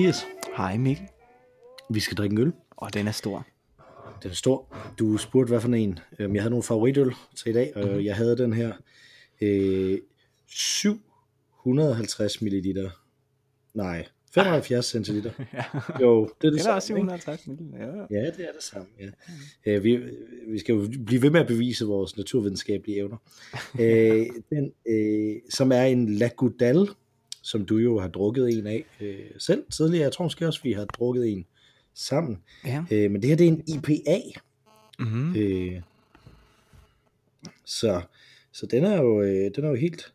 Hej Mathias. Hej Mikkel. Vi skal drikke en øl. Og den er stor. Den er stor. Du spurgte, hvad for en. Øhm, Jeg havde nogle favoritøl til i dag, og Mhm. jeg havde den her øh, 750 ml. Nej, 75 centiliter. Ja. Jo, det er det Den er samme, ikke? 750 ml. Ja. Ja, det er det samme, ja. Øh, vi, vi skal jo blive ved med at bevise vores naturvidenskabelige evner. øh, den, øh, som er en Lagudal, som du jo har drukket en af øh, selv tidligere. Jeg tror måske også, vi har drukket en sammen. ja. Øh, men det her, det er en IPA. Mm-hmm. Øh, så, så den er jo, øh, den er jo helt,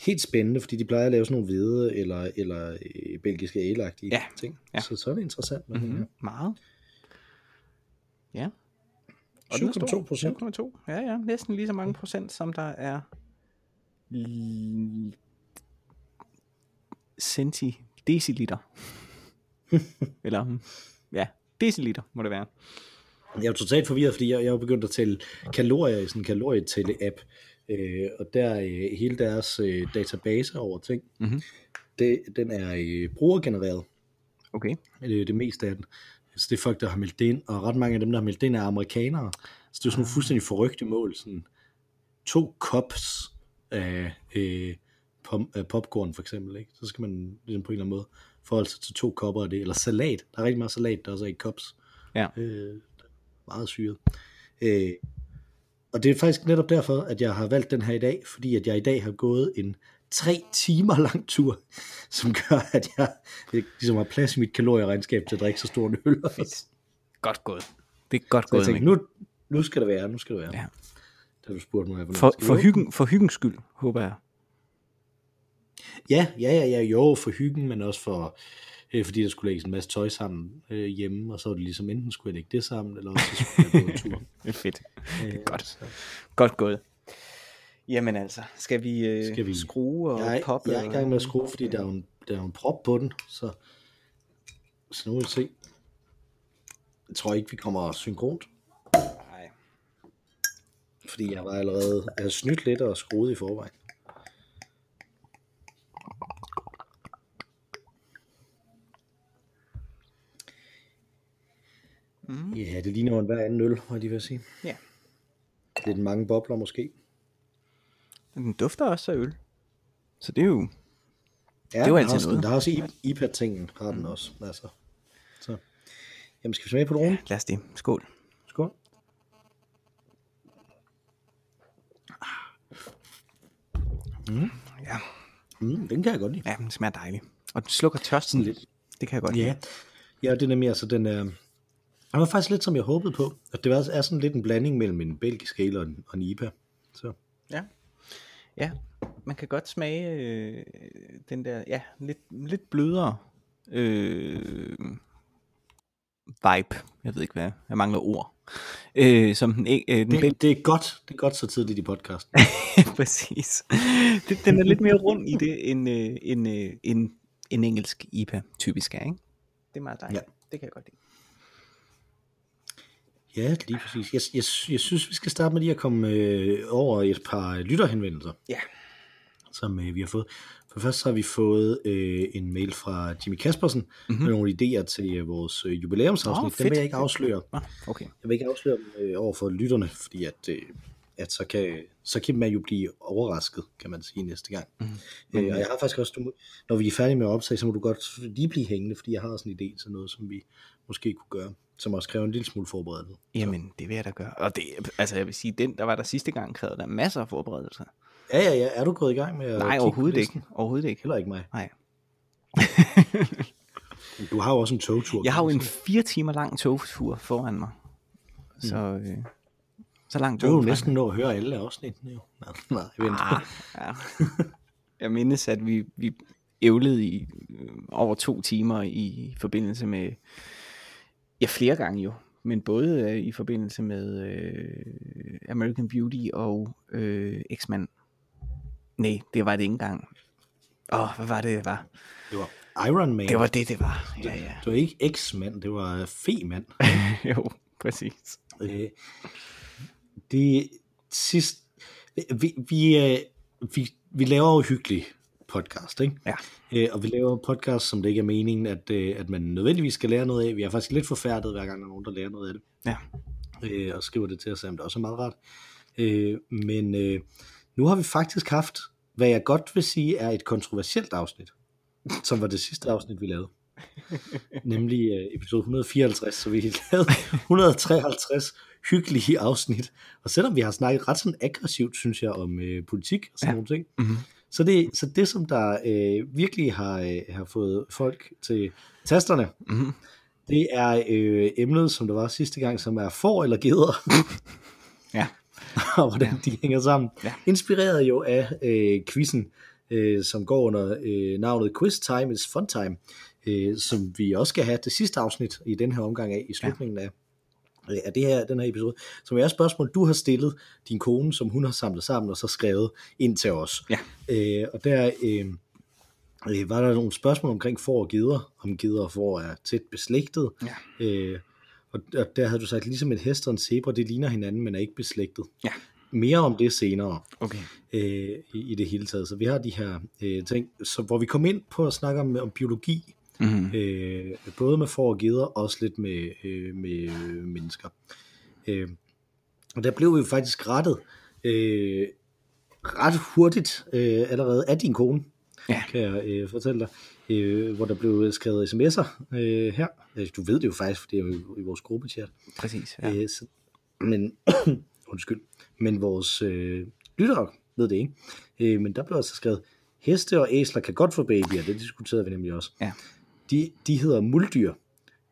helt spændende, fordi de plejer at lave sådan nogle hvide eller, eller øh, belgiske ælagtige Ja, ting. ja. Så, så er det interessant med mm-hmm. den her. Meget. Ja. Og den er stor. 7,2 procent. 7,2. Ja, ja. Næsten lige så mange procent, som der er centi deciliter. Eller, ja, deciliter må det være. Jeg er totalt forvirret, fordi jeg, jeg er begyndt at tælle kalorier i sådan en kalorietælle-app, øh, og der øh, hele deres øh, database over ting, Mhm. det, den er øh, brugergenereret, Okay. øh, det meste af den. Så det er folk, der har meldt det ind, og ret mange af dem, der har meldt det ind, er amerikanere. Så det er sådan nogle fuldstændig forrygte mål, sådan to cups af, øh, popcorn for eksempel, ikke? så skal man ligesom på en eller anden måde forholde sig til to kopper af det, eller salat, der er rigtig meget salat, der også er i cups. Ja. Øh, meget syret. Øh, og det er faktisk netop derfor, at jeg har valgt den her i dag, fordi at jeg i dag har gået en tre timer lang tur, som gør, at jeg ligesom har plads i mit kalorieregnskab til at drikke så stor en øl. Fedt. Godt gået. Det er godt Så jeg gået, tænkte, nu, nu skal det være, nu skal det være. Ja. Da du spurgte mig, For, for, hyggen, for hyggens skyld, håber jeg. Ja, ja, ja, ja, jo, for hyggen, men også for, øh, fordi der skulle lægges en masse tøj sammen øh, hjemme, og så var det ligesom, enten skulle jeg lægge det sammen, eller også så skulle jeg gå en tur. Det er fedt. Øh, godt. så- Godt gået. Jamen altså, skal vi, øh, Skal vi- skrue og Jeg er, poppe? jeg er i gang med at skrue, fordi der er jo en, der er en prop på den, så, så nu vil vi se. Jeg tror ikke, vi kommer synkront, Nej. fordi jeg var allerede, jeg snydt lidt og skruet i forvejen. Mm. Ja, det ligner jo en hver anden øl, må jeg lige vil sige. Ja. Lidt mange bobler måske. Den dufter også af øl. Så det er jo... Ja, Det er jo altid også, noget. Der er også IPA-tingen, har den også. Altså. Så. Jamen, skal vi smage på dronen? Lad os det. Skål. Skål. Ja. Mm, den kan jeg godt lide. ja, den smager dejligt. Og den slukker tørsten Sådan lidt. Det kan jeg godt Ja, lide. ja det er nemlig altså, den er... Den var faktisk lidt, som jeg håbede på. At det var, er sådan lidt en blanding mellem en belgisk ale og en, og en IPA. Så. Ja. Ja, man kan godt smage øh, den der, ja, lidt, lidt blødere øh, vibe. Jeg ved ikke hvad, jeg mangler ord. Øh, som den, ikke- øh, den Det, det, er godt, det er godt så tidligt i podcasten. Præcis. Det, den er lidt mere rund i det, end, øh, end, øh, end en engelsk IPA typisk er, ikke? Det er meget dejligt. Ja. Det kan jeg godt lide. Ja, lige præcis. Jeg, jeg, jeg synes, vi skal starte med lige at komme øh, over et par lytterhenvendelser. Ja. som øh, vi har fået. For først så har vi fået øh, en mail fra Jimmy Kaspersen Mhm. mm-hmm. med nogle idéer til øh, vores øh, jubilæumsafsnit. Oh, dem vil jeg ikke afsløre. Nå, okay. Jeg vil ikke afsløre dem øh, over for lytterne, fordi at, øh, at så, kan, så kan man jo blive overrasket, kan man sige, næste gang. Mhm. Mm-hmm. Øh, og jeg har faktisk også, du, må- når vi er færdige med at optage, så må du godt lige blive hængende, fordi jeg har også en idé til noget, som vi måske kunne gøre, som også kræver en lille smule forberedelse. Jamen, det vil jeg da gøre. Og det, altså jeg vil sige, den, der var der sidste gang, krævede der masser af forberedelser. Ja, ja, ja. Er du gået i gang med at Nej, overhovedet ikke. Overhovedet ikke. Heller ikke mig. Nej. Du har jo også en togtur. Jeg har jo en fire timer lang togtur foran mig. Så, øh, så langt Du er jo næsten nå at høre alle afsnittene jo. Nej, nej, vent. Ah, ja. Jeg mindes, at vi, vi ævlede i øh, over to timer i forbindelse med, ja flere gange jo, men både øh, i forbindelse med øh, American Beauty og øh, X-Men. Nej, det var det ikke engang. Åh, oh, hvad var det, det var? Det var Iron Man. Det var det, det var. Ja, ja. Det var ikke X-mand, det var Fe-mand. jo, præcis. Øh, det sidst... Vi, vi, øh, vi, vi laver jo hyggeligt podcast, ikke? Ja. Øh, og vi laver podcast, som det ikke er meningen, at, øh, at man nødvendigvis skal lære noget af. Vi er faktisk lidt forfærdet, hver gang der er nogen, der lærer noget af det. Ja. Øh, og skriver det til os, om det også er meget rart. Øh, men øh, nu har vi faktisk haft, hvad jeg godt vil sige, er et kontroversielt afsnit, som var det sidste afsnit, vi lavede. Nemlig øh, episode 154, så vi lavede 153 hyggelige afsnit. Og selvom vi har snakket ret sådan aggressivt, synes jeg, om øh, politik og sådan Ja. nogle ting, Mm-hmm. Så det, så det som der øh, virkelig har, øh, har fået folk til tasterne, Mm-hmm. det er øh, emnet, som der var sidste gang, som er får eller geder, Ja. og hvordan de hænger sammen. Ja. Inspireret jo af øh, quizzen, øh, som går under øh, navnet Quiz Time is Fun Time, øh, som vi også skal have det sidste afsnit i den her omgang af, i slutningen af, øh, af det her, den her episode, som er et spørgsmål, du har stillet din kone, som hun har samlet sammen og så skrevet ind til os. Ja. Øh, og der øh, øh, var der nogle spørgsmål omkring får og geder, om geder og får er tæt beslægtet. Ja. Øh, og, og der havde du sagt, ligesom en hest og en zebra, det ligner hinanden, men er ikke beslægtet. Ja. Mere om det senere Okay. øh, i, i det hele taget. Så vi har de her øh, ting, så, hvor vi kom ind på at snakke om, om biologi, Mm-hmm. øh, både med får og geder, og også lidt med, øh, med øh, mennesker. Øh, og der blev vi jo faktisk rettet øh, ret hurtigt øh, allerede af din kone, Ja. kan jeg øh, fortælle dig, øh, hvor der blev skrevet sms'er øh, her. Øh, Du ved det jo faktisk, for det er jo i, i vores gruppechat. Præcis. Ja. Øh, så, men, undskyld, men vores øh, lyttere ved det ikke. Øh, men der blev altså skrevet, heste og æsler kan godt få babyer, det diskuterede vi nemlig også. Ja. De, de hedder muldyr,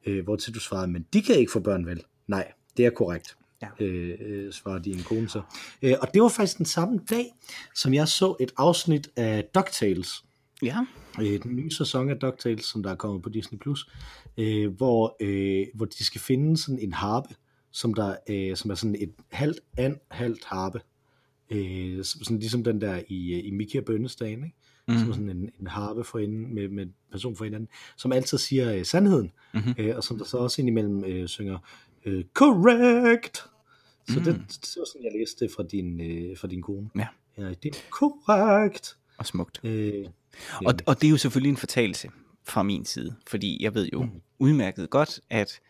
øh, hvor til du svarede, men de kan ikke få børn vel? Nej, det er korrekt. Ja. Øh, øh, svarede din kone så. Øh, og det var faktisk den samme dag, som jeg så et afsnit af DuckTales Ja. øh, den nye sæson af DuckTales, som der er kommet på Disney+, Plus, øh, hvor, øh, hvor de skal finde sådan en harpe, som, der, øh, som er sådan et halvt and, halvt harpe. Øh, som- sådan ligesom den der i, øh, i Mickey og Bønnestagen, ikke? Mm. Som er sådan en, en harpe for enden, med, med en person for hinanden, som altid siger øh, sandheden, Mhm. øh, og som der så også indimellem øh, synger øh, correct. Så Mm. det, det var sådan, jeg læste det fra din, øh, fra din kone. Ja. ja det er korrekt. Og smukt. Øh, Og, og det er jo selvfølgelig en fortalelse fra min side, fordi jeg ved jo Mm. udmærket godt, at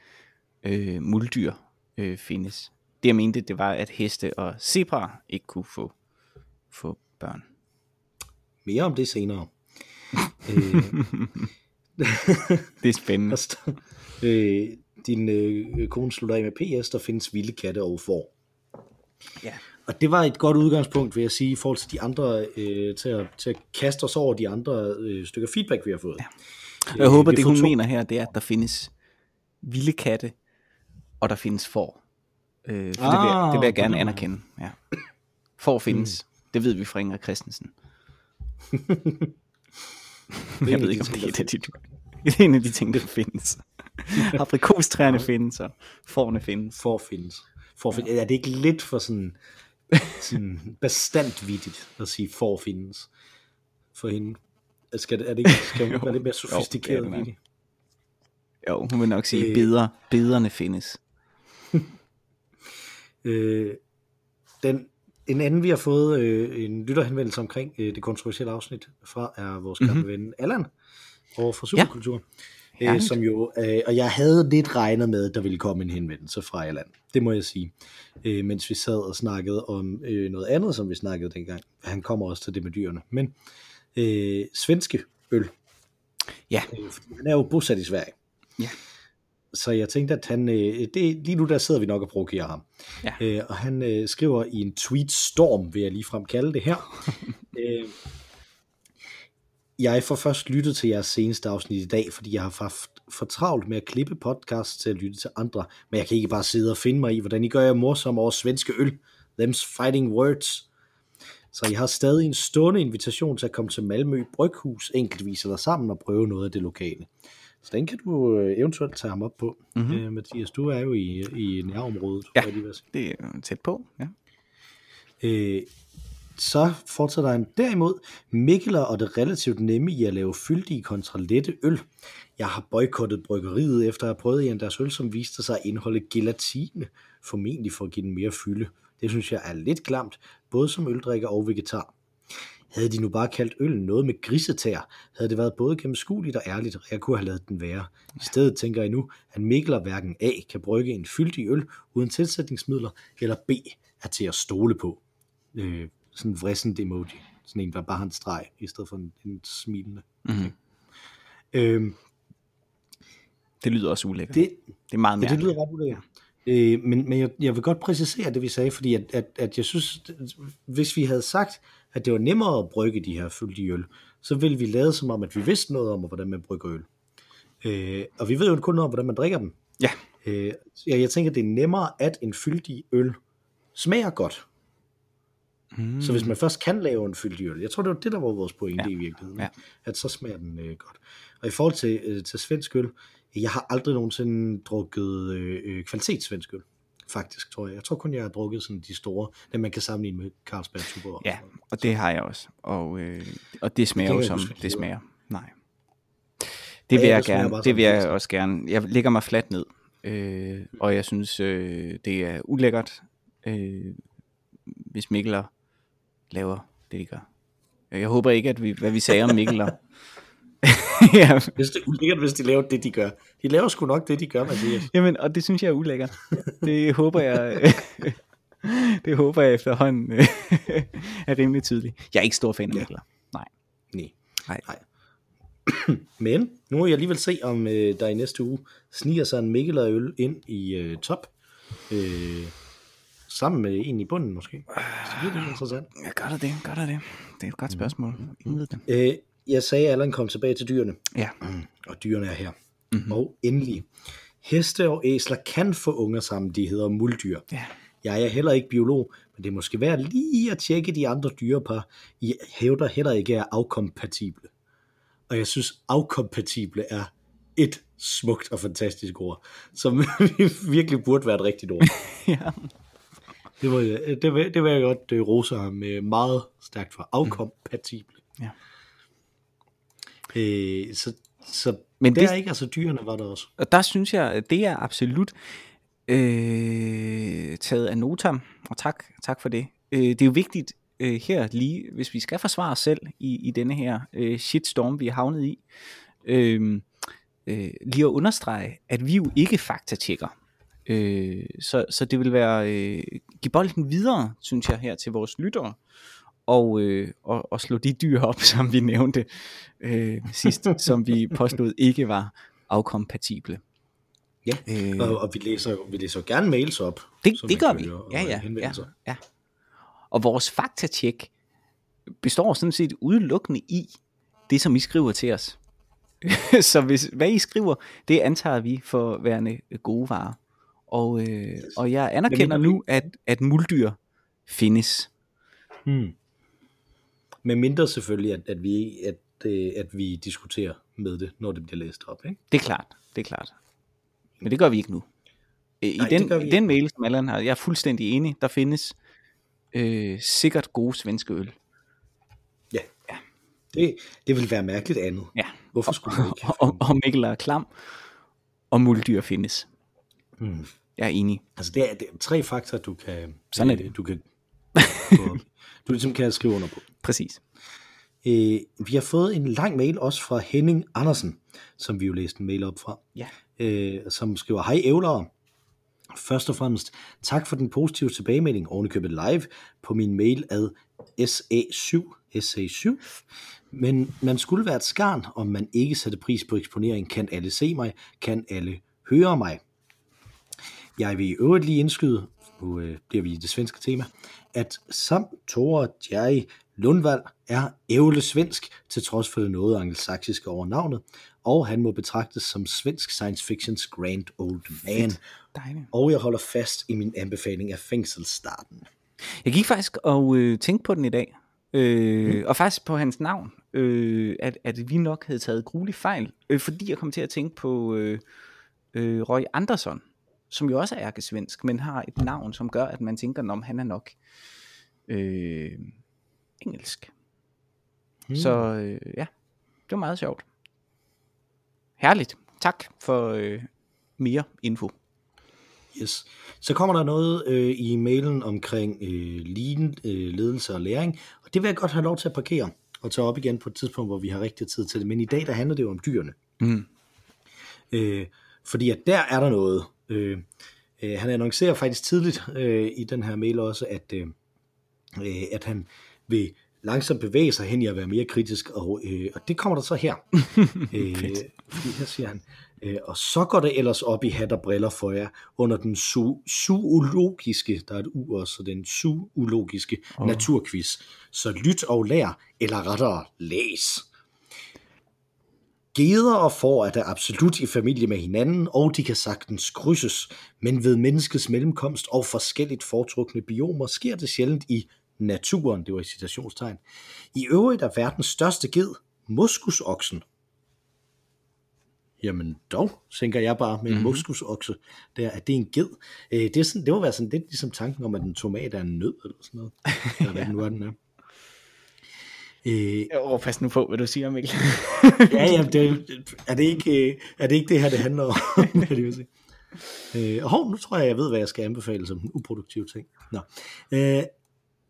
øh, muldyr øh, findes. Det jeg mente, det var, at heste og zebra ikke kunne få, få børn. Mere om det senere. øh, Det er spændende. der øh, din øh, kone slutter af med PS, der findes vilde katte og får. Ja. Og det var et godt udgangspunkt, vil jeg sige, i forhold til de andre, øh, til, at, til at kaste os over de andre øh, stykker feedback, vi har fået. Ja. Og jeg håber, vi det hun to- mener her, det er, at der findes vilde katte, og der findes får. Øh, for det, vil, jeg- Ah, det vil jeg på gerne anerkende. Ja. Får findes. Mm. Det ved vi fra Inger Christensen. Jeg ved ikke, om det er, der et af de, det er en af de ting, der findes. Aprikostræerne findes, og fårene findes. For findes. For findes. Ja. Er det ikke lidt for sådan, sådan bestandt vittigt at sige for findes for hende? Skal det, er det ikke, skal Jo. være lidt mere Jo, det sofistikeret er det vittigt? Jo, hun vil nok sige, Øh. beder, bederne findes. Øh, den, en anden, vi har fået øh, en lytterhenvendelse omkring øh, det kontroversielle afsnit fra, er vores gamle Mhm. ven Allan over fra Superkultur. Ja. Øh, som jo, øh, og jeg havde lidt regnet med, at der ville komme en henvendelse fra Allan. Det må jeg sige. Øh, mens vi sad og snakkede om øh, noget andet, som vi snakkede dengang. Han kommer også til det med dyrene. Men øh, svenske øl. Ja. Øh, han er jo bosat i Sverige. Ja. Så jeg tænkte, at han, øh, det, lige nu der sidder vi nok og provokerer ham. Ja. Øh, og han øh, skriver i en tweet storm, vil jeg ligefrem kalde det her. øh, jeg får først lyttet til jeres seneste afsnit i dag, fordi jeg har haft for travlt med at klippe podcast til at lytte til andre, men jeg kan ikke bare sidde og finde mig i, hvordan I gør jer morsom over svenske øl. Them's fighting words. Så jeg har stadig en stående invitation til at komme til Malmø Bryghus enkeltvis eller sammen og prøve noget af det lokale. Så den kan du øh, eventuelt tage ham op på, Mhm. mm-hmm. øh, Mathias. Du er jo i, i nærområdet. Ja. Det er tæt på, ja. Øh, så fortsætter han derimod Mikkeler og det relativt nemme i at lave fyldige kontra lette øl. Jeg har boykottet bryggeriet efter at have prøvet en deres øl, som viste sig at indeholde gelatine, formentlig for at give den mere fylde. Det synes jeg er lidt klamt, både som øldrikker og vegetar. Havde de nu bare kaldt øllen noget med grisetær, havde det været både gennemskueligt og ærligt, og jeg kunne have lavet den være. I stedet tænker jeg nu, at Mikkel og hverken A kan brygge en fyldig øl uden tilsætningsmidler, eller B er til at stole på. Øh, sådan en vrissent emoji. Sådan en, der bare har en streg, i stedet for en, en smilende. Mm-hmm. Øhm, Det lyder også ulækkert. det, det er meget Ja, mærkeligt. det lyder ret ulækkert. Øh, men men jeg, jeg vil godt præcisere det, vi sagde, fordi at, at, at jeg synes, hvis vi havde sagt, at det var nemmere at brygge de her fyldige øl, så ville vi lade som om, at vi vidste noget om, hvordan man brygger øl. Øh, og vi ved jo kun noget om, hvordan man drikker dem. Ja. Øh, jeg, jeg tænker, det er nemmere, at en fyldig øl smager godt. Mm. Så hvis man først kan lave en fyldig øl, jeg tror, det var det, der var vores pointe Ja. i virkeligheden, Ja. at så smager den øh, godt. Og i forhold til, øh, til svensk øl, jeg har aldrig nogensinde drukket øh, øh, kvalitetssvensk øl, faktisk, tror jeg. Jeg tror kun, jeg har drukket sådan de store, dem man kan sammenligne med Carlsberg Tuborg. Ja, og det har jeg også. Og, øh, og det smager kan jo som det det smager. Nej. Det vil Ja, jeg det gerne. Det vil jeg det. også gerne. Jeg lægger mig fladt ned. Øh, og jeg synes, øh, det er ulækkert, øh, hvis Mikkeler laver det, de gør. Jeg håber ikke, at vi, hvad vi sagde om Mikkeler. ja, Hvis det er ulækkert, hvis de laver det, de gør. De laver sgu nok det, de gør, Mathias. jamen, og det synes jeg er ulækkert. Det håber jeg, det håber jeg efterhånden er rimelig tydeligt. Jeg er ikke stor fan af Ja. Mikkeler. Nej. Nej. Nej. Men nu må jeg alligevel se, om øh, der i næste uge sniger sig en Mikkel og øl ind i øh, top. Øh, sammen med en i bunden måske. Så det er interessant. Ja, gør der det? Gør der det? Det er et godt spørgsmål. Ingen ved det. Øh, jeg sagde, at Allan kom tilbage til dyrene, Ja. og dyrene er her. Mm-hmm. Og endelig. Heste og æsler kan få unger sammen, de hedder muldyr. Ja. Jeg er heller ikke biolog, men det er måske værd lige at tjekke de andre dyrepar. I hævder heller ikke er afkompatible. Og jeg synes, afkompatible er et smukt og fantastisk ord, som virkelig burde være et rigtigt ord. ja. Det, jeg, det, vil, det vil jeg godt uh, rose ham uh, meget stærkt for. Afkompatible. Ja. Øh, så, så Men det- det... ikke, altså dyrene var der også. Og der synes jeg, at det er absolut øh, taget af notam, og tak, tak for det. Øh, det er jo vigtigt øh, her lige, hvis vi skal forsvare os selv i, i denne her øh, shitstorm, vi er havnet i, øh, øh, lige at understrege, at vi jo ikke faktatjekker. Øh, så, så det vil være øh, give bolden videre, synes jeg, her til vores lyttere, og, øh, og, og slå de dyr op, som vi nævnte øh, sidst, som vi påstod ikke var afkompatible. Ja, Øh, og, og vi, læser, vi læser gerne mails op. det, det gør vi. Ja, ja, ja, ja. Og vores faktatjek består sådan set udelukkende i det, som I skriver til os. så hvis, hvad I skriver, det antager vi for værende gode varer. Og, øh, og jeg anerkender nu, at, at muldyr findes. Hmm. Med mindre selvfølgelig, at, at, vi, at, øh, at vi diskuterer med det, når det bliver læst op. Ikke? Det er klart, det er klart. Men det gør vi ikke nu. I Nej, den, i den mail, som Allan har, jeg er fuldstændig enig, der findes øh, sikkert gode svenske øl. Ja. Det, det vil være mærkeligt andet. Ja. Hvorfor skulle man ikke og, og Mikkel er klam, og muldyr findes. Hmm. Jeg er enig. Altså det er, det er tre faktorer, du kan, Sådan er øh, det. du kan, i. du ligesom kan skrive under på. Præcis. Øh, vi har fået en lang mail også fra Henning Andersen, som vi jo læste en mail op fra, Ja. øh, som skriver, hej ævlere. Først og fremmest, tak for den positive tilbagemelding ovenikøbet live på min mail ad SA7, SA7. Men man skulle være et skarn, om man ikke satte pris på eksponering. Kan alle se mig? Kan alle høre mig? Jeg vil i øvrigt lige indskyde, nu øh, bliver vi i det svenske tema, at Sam Tore Jerry Lundvald er ævle svensk, til trods for det noget angelsaksiske over navnet, og han må betragtes som svensk science fictions grand old man. Dejligt. Og jeg holder fast i min anbefaling af fængselsstarten. Jeg gik faktisk og øh, tænkte på den i dag. Øh, mm. Og faktisk på hans navn. Øh, at, at vi nok havde taget gruelig fejl. Øh, fordi jeg kom til at tænke på øh, øh, Roy Andersson. Som jo også er ærkesvensk, men har et navn, som gør, at man tænker, om han er nok øh, engelsk. Hmm. Så øh, ja, det var meget sjovt. Herligt. Tak for øh, mere info. Yes. Så kommer der noget øh, i mailen omkring øh, lean, øh, ledelse og læring, og det vil jeg godt have lov til at parkere og tage op igen på et tidspunkt, hvor vi har rigtig tid til det. Men i dag, der handler det jo om dyrene. Mm. Øh, fordi at der er der noget. Øh, øh, han annoncerer faktisk tidligt øh, i den her mail også, at, øh, øh, at han vil langsomt bevæge sig hen i at være mere kritisk, og, øh, og det kommer der så her. øh, her siger han, øh, og så går det ellers op i hat og briller for jer, under den su- zoologiske, der er et u også, så den zoologiske oh. naturquiz. Så lyt og lær, eller rettere læs. Geder og får er der absolut i familie med hinanden, og de kan sagtens krydses, men ved menneskets mellemkomst og forskelligt foretrukne biomer sker det sjældent i naturen, det var i citationstegn. I øvrigt er verdens største ged moskusoksen. Jamen dog, tænker jeg bare med en mm-hmm. moskusokse, der, at det er en ged. Øh, det, er sådan, det må være sådan lidt ligesom tanken om, at en tomat er en nød, eller sådan noget. Eller hvad nu er den er. Øh, oh, pas nu på, hvad du siger, Mikkel. ja, ja, det, er, det ikke, øh, er det ikke det her, det handler om? Det vil sige. Øh, hov, nu tror jeg, jeg ved, hvad jeg skal anbefale som en uproduktiv ting. Nå. Øh,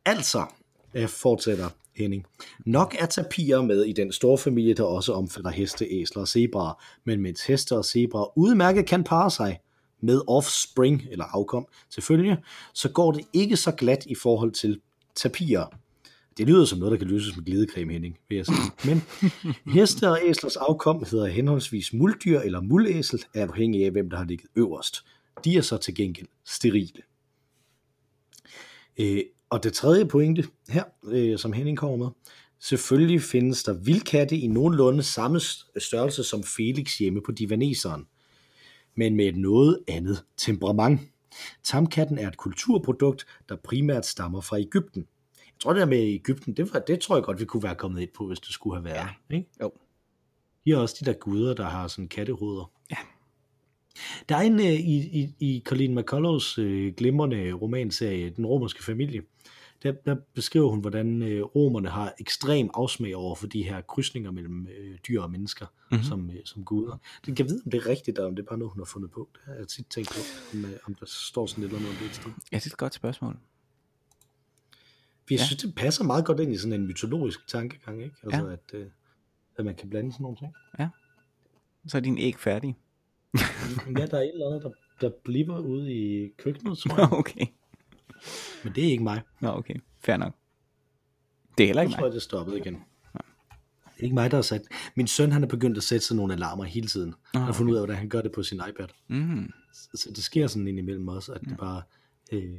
altså, jeg fortsætter Henning. Nok er tapirer med i den store familie, der også omfatter heste, æsler og zebraer, men mens heste og zebraer udmærket kan parre sig med offspring, eller afkom selvfølgelig, så går det ikke så glat i forhold til tapirer. Det lyder som noget, der kan løses med glidecreme, Henning, vil jeg sige. Men heste og æslers afkom hedder henholdsvis muldyr eller mulæsel, afhængig af hvem der har ligget øverst. De er så til gengæld sterile. Øh, og det tredje pointe her, øh, som Henning kommer med, selvfølgelig findes der vildkatte i nogenlunde samme størrelse som Felix hjemme på divaneseren, men med et noget andet temperament. Tamkatten er et kulturprodukt, der primært stammer fra Ægypten. Jeg tror, det der med Ægypten, det, var, det tror jeg godt, vi kunne være kommet ind på, hvis det skulle have været. Ja. Ikke? Jo. De er også de der guder, der har sådan kattehoveder. Ja. Der er en uh, i, i, i Colleen McCullows uh, glimrende romanserie, Den romerske familie, der, der beskriver hun, hvordan uh, romerne har ekstrem afsmag over for de her krydsninger mellem dyr og mennesker mm-hmm. som, som guder. Det kan vide, om det er rigtigt, eller om det er bare noget, hun har fundet på. Det har jeg tit tænkt på, om, om der står sådan lidt om det sted. Ja, det er et godt spørgsmål. Jeg ja. synes, det passer meget godt ind i sådan en mytologisk tankegang, ikke? Altså, ja. at, uh, at man kan blande sådan nogle ting. Ja. Så er din æg færdig. ja, der er et eller andet, der, der bliver ude i køkkenet, tror jeg. okay. Men det er ikke mig. Nå, okay. Fair nok. Det er heller ikke mig. Jeg tror, det stoppede igen. Det er ikke mig, der har sat. Min søn, han er begyndt at sætte sådan nogle alarmer hele tiden. Oh, okay. Han har fundet ud af, hvordan han gør det på sin iPad. Mm. Så, så det sker sådan indimellem også, at ja. det bare... Øh,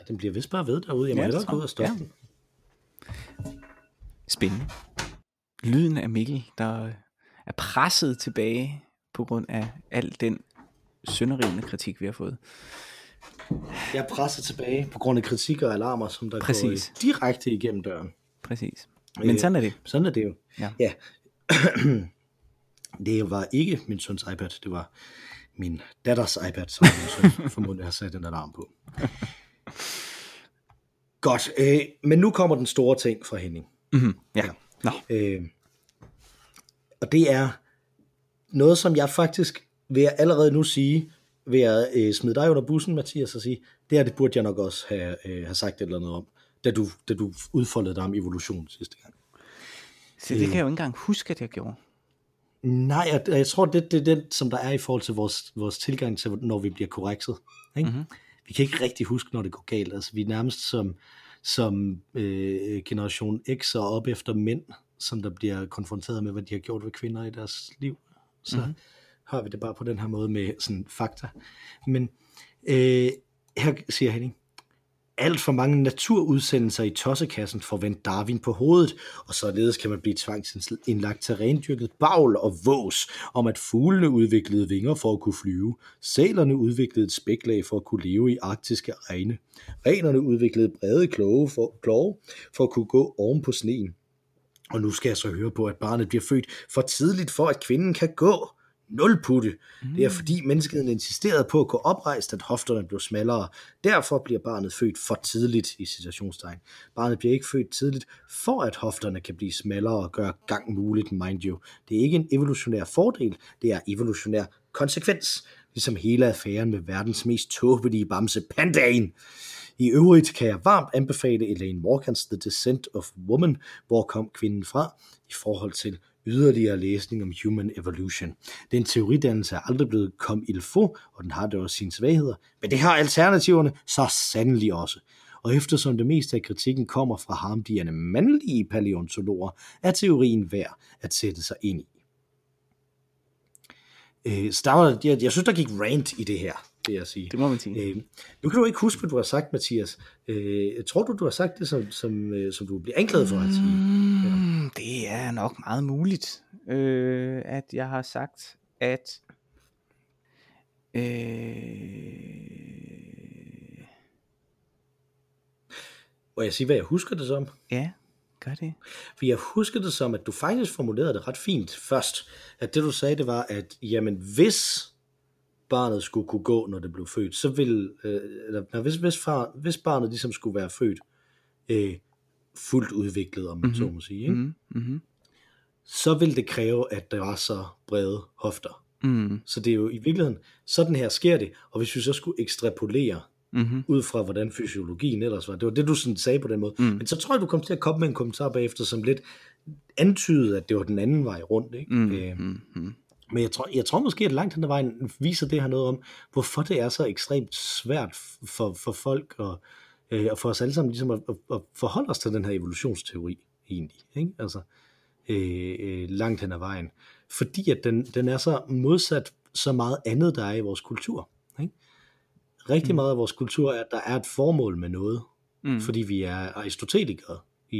ja, den bliver vist bare ved derude. Jeg må ja, hellere gå ud og stoppe ja. den. Spændende. Lyden af Mikkel, der er presset tilbage på grund af al den sønderrivende kritik, vi har fået. Jeg er presset tilbage på grund af kritik og alarmer, som der Præcis. går direkte igennem døren. Præcis. Men sådan er det. Sådan er det jo. Ja. ja. det var ikke min søns iPad, det var min datters iPad, som min søn formodentlig har sat en alarm på. Godt, øh, men nu kommer den store ting fra Henning. Mm-hmm. Ja. ja. Nå. Øh, og det er noget, som jeg faktisk vil jeg allerede nu sige, vil jeg øh, smide dig under bussen, Mathias, og sige, det her, det burde jeg nok også have, øh, have sagt et eller andet om, da du, da du udfoldede dig om evolution sidste gang. Så det kan jeg jo ikke engang huske, at jeg gjorde. Nej, jeg, jeg tror, det, det er den, som der er i forhold til vores, vores tilgang til, når vi bliver korrekset. Ikke? Mm-hmm. Vi kan ikke rigtig huske, når det går galt. Altså, vi er nærmest som, som øh, generation X og op efter mænd, som der bliver konfronteret med, hvad de har gjort ved kvinder i deres liv. Så mm-hmm. har vi det bare på den her måde med sådan fakta. Men øh, her siger Henning, alt for mange naturudsendelser i tossekassen får vendt Darwin på hovedet, og således kan man blive tvangsindlagt til rendyrket bagl og vås om, at fuglene udviklede vinger for at kunne flyve, sælerne udviklede et spæklag for at kunne leve i arktiske egne, renerne udviklede brede kloge for, kloge for at kunne gå oven på sneen, og nu skal jeg så høre på, at barnet bliver født for tidligt, for at kvinden kan gå. Nul putte. Mm. Det er fordi menneskeheden insisterede på at gå oprejst, at hofterne blev smallere. Derfor bliver barnet født for tidligt i situationstegn. Barnet bliver ikke født tidligt, for at hofterne kan blive smallere og gøre gang muligt, mind you. Det er ikke en evolutionær fordel, det er evolutionær konsekvens. ligesom hele affæren med verdens mest tåbelige bamse, pandaen. I øvrigt kan jeg varmt anbefale Elaine Morgans The Descent of Woman, hvor kom kvinden fra, i forhold til yderligere læsning om human evolution. Den teoridannelse er aldrig blevet kom il få, og den har det også sine svagheder, men det har alternativerne så sandelig også. Og eftersom det meste af kritikken kommer fra harmdierne mandlige paleontologer, er teorien værd at sætte sig ind i. Øh, var, jeg, jeg synes, der gik rant i det her, vil jeg sige. Det må man sige. Øh, nu kan du ikke huske, hvad du har sagt, Mathias. Øh, tror du, du har sagt det, som, som, øh, som du bliver anklaget for at sige? Det er nok meget muligt, øh, at jeg har sagt, at øh, Må jeg sige, hvad jeg husker det som? ja, gør det. For jeg husker det som, at du faktisk formulerede det ret fint først. At det du sagde, det var, at jamen, hvis barnet skulle kunne gå, når det blev født, så ville, øh, eller, nej, hvis, hvis, far, hvis barnet ligesom skulle være født øh, fuldt udviklet, om man mm-hmm. så må sige, ikke? Mm, mm, så ville det kræve, at der var så brede hofter. mm, Så det er jo i virkeligheden, sådan her sker det, og hvis vi så skulle ekstrapolere mm, ud fra, hvordan fysiologien ellers var. Det var det, du sådan sagde på den måde. Mm. Men så tror jeg, du kom til at komme med en kommentar bagefter, som lidt antydede, at det var den anden vej rundt. Ikke? mm, Øh, mm, mm. men jeg tror, jeg tror måske, at langt hen ad vejen viser det her noget om, hvorfor det er så ekstremt svært for, for folk og, øh, og for os alle sammen ligesom at, at, at forholde os til den her evolutionsteori egentlig. Ikke? Altså, øh, øh, langt hen ad vejen. Fordi at den, den er så modsat så meget andet, der er i vores kultur. Ikke? Rigtig Mm. meget af vores kultur er, at der er et formål med noget, Mm. fordi vi er aristotelikere i,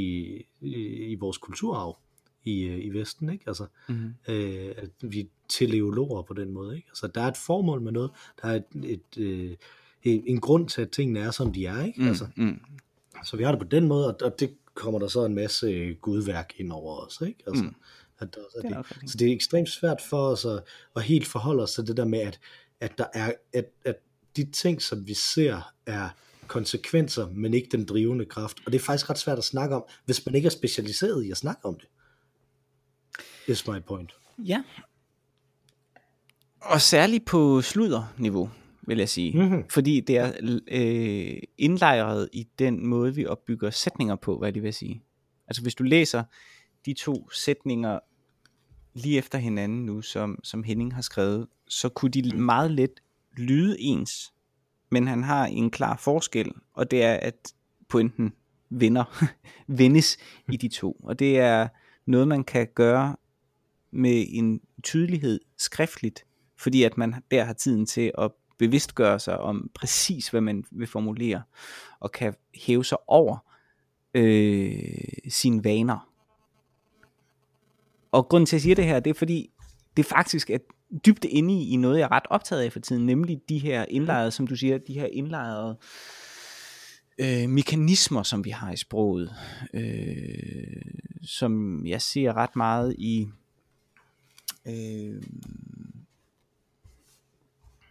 i, i vores kulturarv i, øh, i Vesten, ikke? Altså, Mm. øh, at vi er teleologer på den måde, ikke? Altså, der er et formål med noget, der er et, et, øh, en, en grund til, at tingene er, som de er, ikke? Mm. Altså, Mm. så vi har det på den måde, og, og det kommer der så en masse øh, gudværk ind over os, ikke? Altså, Mm. at der er Det er det. Så det er ekstremt svært for os at, at helt forholde os til det der med, at, at der er, at, at de ting, som vi ser, er konsekvenser, men ikke den drivende kraft. Og det er faktisk ret svært at snakke om, hvis man ikke er specialiseret i at snakke om det. Is my point. Ja. Og særligt på sludderniveau, vil jeg sige. Mhm. Fordi det er øh, indlejret i den måde, vi opbygger sætninger på, hvad det vil sige. Altså hvis du læser de to sætninger lige efter hinanden nu, som, som Henning har skrevet, så kunne de meget let lyde ens. Men han har en klar forskel, og det er, at pointen vinder, vindes i de to. Og det er noget, man kan gøre med en tydelighed skriftligt, fordi at man der har tiden til at bevidstgøre sig om præcis, hvad man vil formulere, og kan hæve sig over øh, sine vaner. Og grunden til, at jeg siger det her, det er fordi, det faktisk er dybt inde i, i noget, jeg er ret optaget af for tiden, nemlig de her indlejrede, som du siger, de her indlejrede øh, mekanismer, som vi har i sproget, øh, som jeg ser ret meget i øh,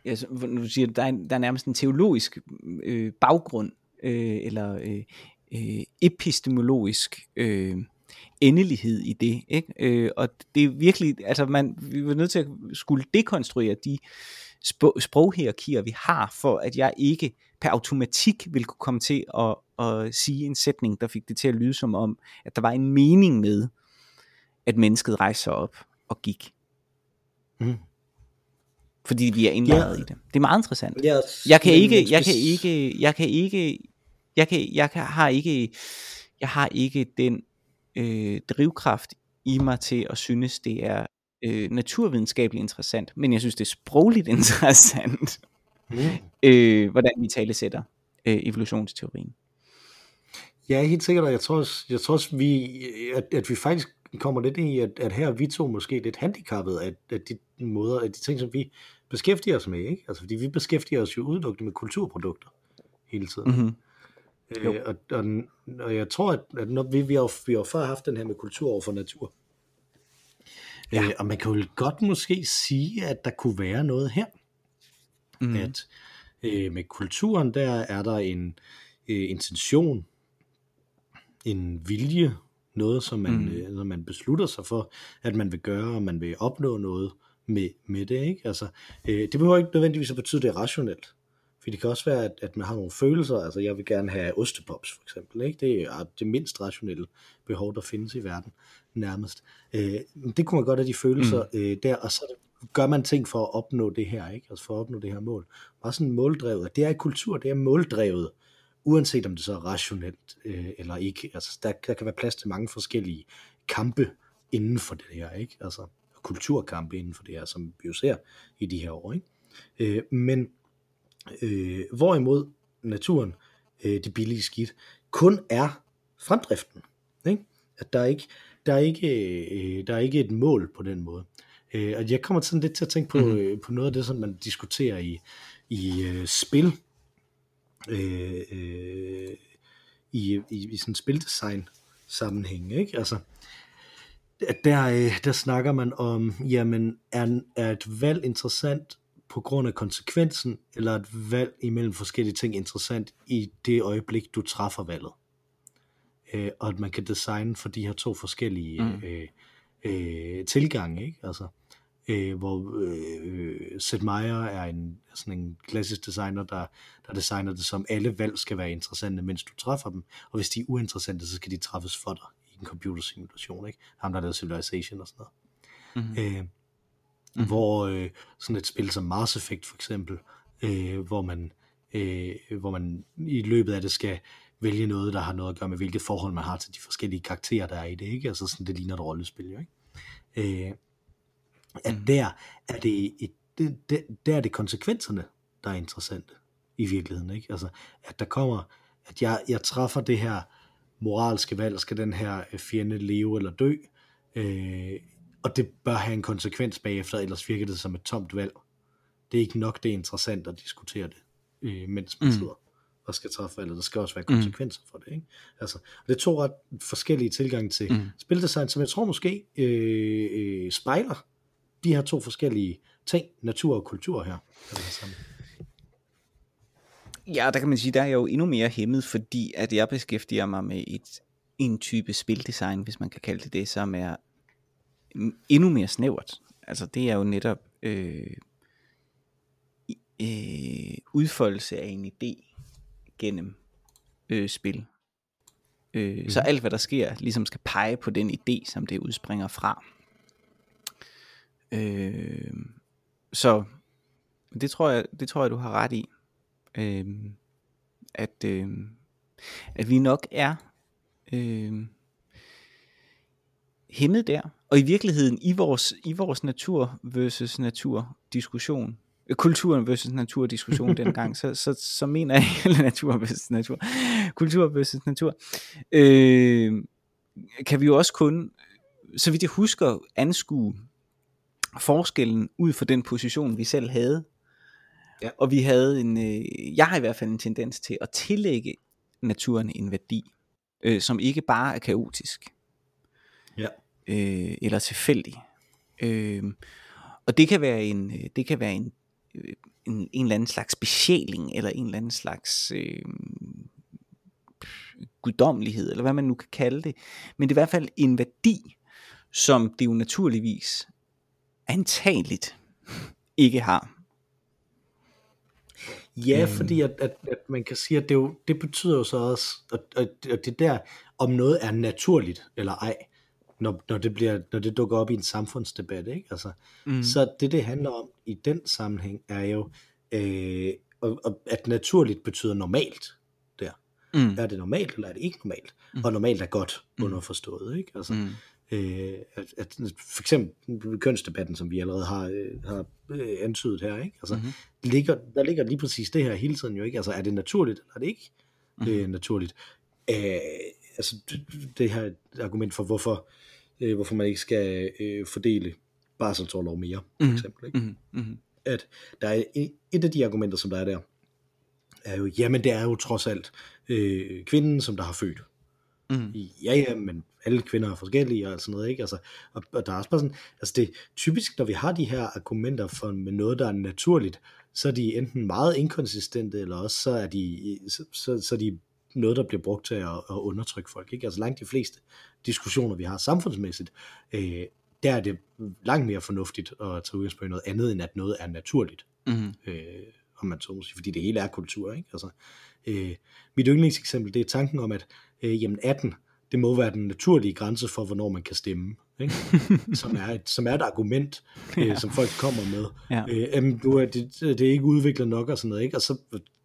ja, så, du siger, der er, der er nærmest en teologisk øh, baggrund, øh, eller øh, øh, epistemologisk øh, endelighed i det, ikke? Øh, og det er virkelig, altså man, vi er nødt til at skulle dekonstruere de sp- sproghierarkier, vi har, for at jeg ikke per automatik vil kunne komme til at, at sige en sætning, der fik det til at lyde som om, at der var en mening med, at mennesket rejste sig op og gik. Mm. Fordi vi er indlejret Ja. i det. Det er meget interessant. Ja, Jeg kan ikke, jeg kan ikke, jeg kan ikke, jeg kan, jeg kan, har ikke, jeg har ikke den øh, drivkraft i mig til at synes, det er øh, naturvidenskabeligt interessant, men jeg synes, det er sprogligt interessant, Mm. øh, hvordan vi talesætter øh, evolutionsteorien. Ja, helt sikkert, og jeg tror også, jeg tror også vi, at, at vi faktisk kommer lidt ind i, at, at her er vi to måske lidt handicappet af, af de måder, af de ting, som vi beskæftiger os med, ikke? Altså, fordi vi beskæftiger os jo udelukkende med kulturprodukter hele tiden. Mm-hmm. Jo. Øh, og, og, og jeg tror, at, at når vi, vi, har, vi har før haft den her med kultur over for natur. Ja. Øh, og man kan jo godt måske sige, at der kunne være noget her. Mm. At øh, med kulturen, der er der en øh, intention, en vilje, noget, som man, Mm. øh, når man beslutter sig for, at man vil gøre, og man vil opnå noget med, med det, ikke? Altså, øh, det behøver ikke nødvendigvis at betyde, at det er rationelt. For det kan også være, at, at man har nogle følelser, altså jeg vil gerne have ostepops for eksempel, ikke? det er det mindst rationelle behov, der findes i verden nærmest. Øh, det kunne man godt have de følelser mm. øh, der, og så gør man ting for at opnå det her, ikke? altså for at opnå det her mål. Bare sådan måldrevet, det er kultur, det er måldrevet, uanset om det så er rationelt øh, eller ikke. Altså der, der kan være plads til mange forskellige kampe inden for det her, ikke? altså kulturkampe inden for det her, som vi jo ser i de her år. Ikke? Øh, men øh, hvorimod naturen, øh, det billige skidt, kun er fremdriften. Ikke? At der er ikke, der er ikke, øh, der er ikke et mål på den måde. Øh, og jeg kommer sådan lidt til at tænke på, mm. øh, på noget af det, som man diskuterer i, i øh, spil, øh, øh, i, i, i sådan spildesign sammenhæng, ikke? Altså, at der, øh, der snakker man om, jamen, er, er et valg interessant på grund af konsekvensen, eller et valg imellem forskellige ting interessant i det øjeblik, du træffer valget. Øh, og at man kan designe for de her to forskellige mm. øh, øh, tilgange, ikke? Altså, øh, hvor øh, Seth Meyer er en, sådan en klassisk designer, der, der designer det som, alle valg skal være interessante, mens du træffer dem, og hvis de er uinteressante, så skal de træffes for dig i en computersimulation, ikke? Ham, der lavet Civilization og sådan noget. Mm-hmm. Øh, mm-hmm. hvor øh, sådan et spil som Mars Effect for eksempel, øh, hvor man øh, hvor man i løbet af det skal vælge noget, der har noget at gøre med, hvilket forhold man har til de forskellige karakterer, der er i det, ikke? Altså sådan, det ligner et rollespil, jo, ikke? Øh, at mm. der er det, et, det, det, der er det konsekvenserne, der er interessante i virkeligheden, ikke? Altså, at der kommer, at jeg, jeg træffer det her moralske valg, skal den her fjende leve eller dø, øh, og det bør have en konsekvens bagefter, ellers virker det som et tomt valg. Det er ikke nok, det er interessant at diskutere det, øh, mens man mm. sidder og skal træffe valget. Der skal også være mm. konsekvenser mm. for det. Ikke? Altså, det er to ret forskellige tilgange til mm. spildesign, som jeg tror måske øh, øh, spejler de her to forskellige ting, natur og kultur her. Ja, der kan man sige, der er jeg jo endnu mere hæmmet, fordi at jeg beskæftiger mig med et, en type spildesign, hvis man kan kalde det det, som er endnu mere snævert. Altså det er jo netop øh, øh, udfoldelse af en idé gennem øh, spil. Øh, mm. Så alt hvad der sker, ligesom skal pege på den idé, som det udspringer fra. Øh, så det tror jeg, det tror jeg du har ret i. Øh, at øh, at vi nok er øh, hæmmet der. Og i virkeligheden, i vores, i vores natur versus natur diskussion, øh, kulturen versus natur diskussion dengang, så, så, så mener jeg, eller natur versus natur, kultur versus natur, øh, kan vi jo også kun, så vidt jeg husker, anskue forskellen ud fra den position, vi selv havde. Ja. Og vi havde en, øh, jeg har i hvert fald en tendens til at tillægge naturen en værdi, øh, som ikke bare er kaotisk ja. øh, eller tilfældig. Øh, og det kan være en, øh, det kan være en, øh, en, en eller anden slags besjæling, eller en eller anden slags øh, guddommelighed, eller hvad man nu kan kalde det. Men det er i hvert fald en værdi, som det jo naturligvis antageligt ikke har. Ja, øhm. fordi at, at, at man kan sige, at det, jo, det betyder jo så også, at, at, at det der, om noget er naturligt eller ej, når, når, det, bliver, når det dukker op i en samfundsdebat. Ikke? Altså, mm. Så det, det handler om i den sammenhæng, er jo, øh, at naturligt betyder normalt der. Mm. Er det normalt, eller er det ikke normalt? Mm. Og normalt er godt mm. underforstået. Ikke? Altså, mm. Øh, at, at for eksempel kønsdebatten, som vi allerede har, øh, har øh, antydet her, ikke? Altså, mm-hmm. ligger, der ligger lige præcis det her hele tiden jo ikke. Altså, er det naturligt, eller er det ikke mm-hmm. øh, naturligt? Øh, altså, det, det her argument for, hvorfor øh, hvorfor man ikke skal øh, fordele barselsårlov mere, for mm. eksempel. Ikke? Mm. Mm. At der er et af de argumenter, som der er der, er jo, jamen det er jo trods alt øh, kvinden, som der har født. Mm. Ja, ja, men alle kvinder er forskellige og sådan noget, ikke? Altså, og, og der er også bare sådan, altså det typisk, når vi har de her argumenter for, med noget, der er naturligt, så er de enten meget inkonsistente, eller også så er de, så, så, så er de noget, der bliver brugt til at, at undertrykke folk. Ikke? Altså langt de fleste diskussioner, vi har samfundsmæssigt, øh, der er det langt mere fornuftigt at tage udgangspunkt i noget andet, end at noget er naturligt. Mm. Øh, om man så må sige, fordi det hele er kultur. Ikke? Altså, øh, mit yndlingseksempel, det er tanken om, at øh, jamen 18, det må være den naturlige grænse for, hvornår man kan stemme. Ikke? som, er et, som er et argument, øh, ja. som folk kommer med. Ja. Øh, jamen, du er, det, det er ikke udviklet nok og sådan noget. Ikke? Og så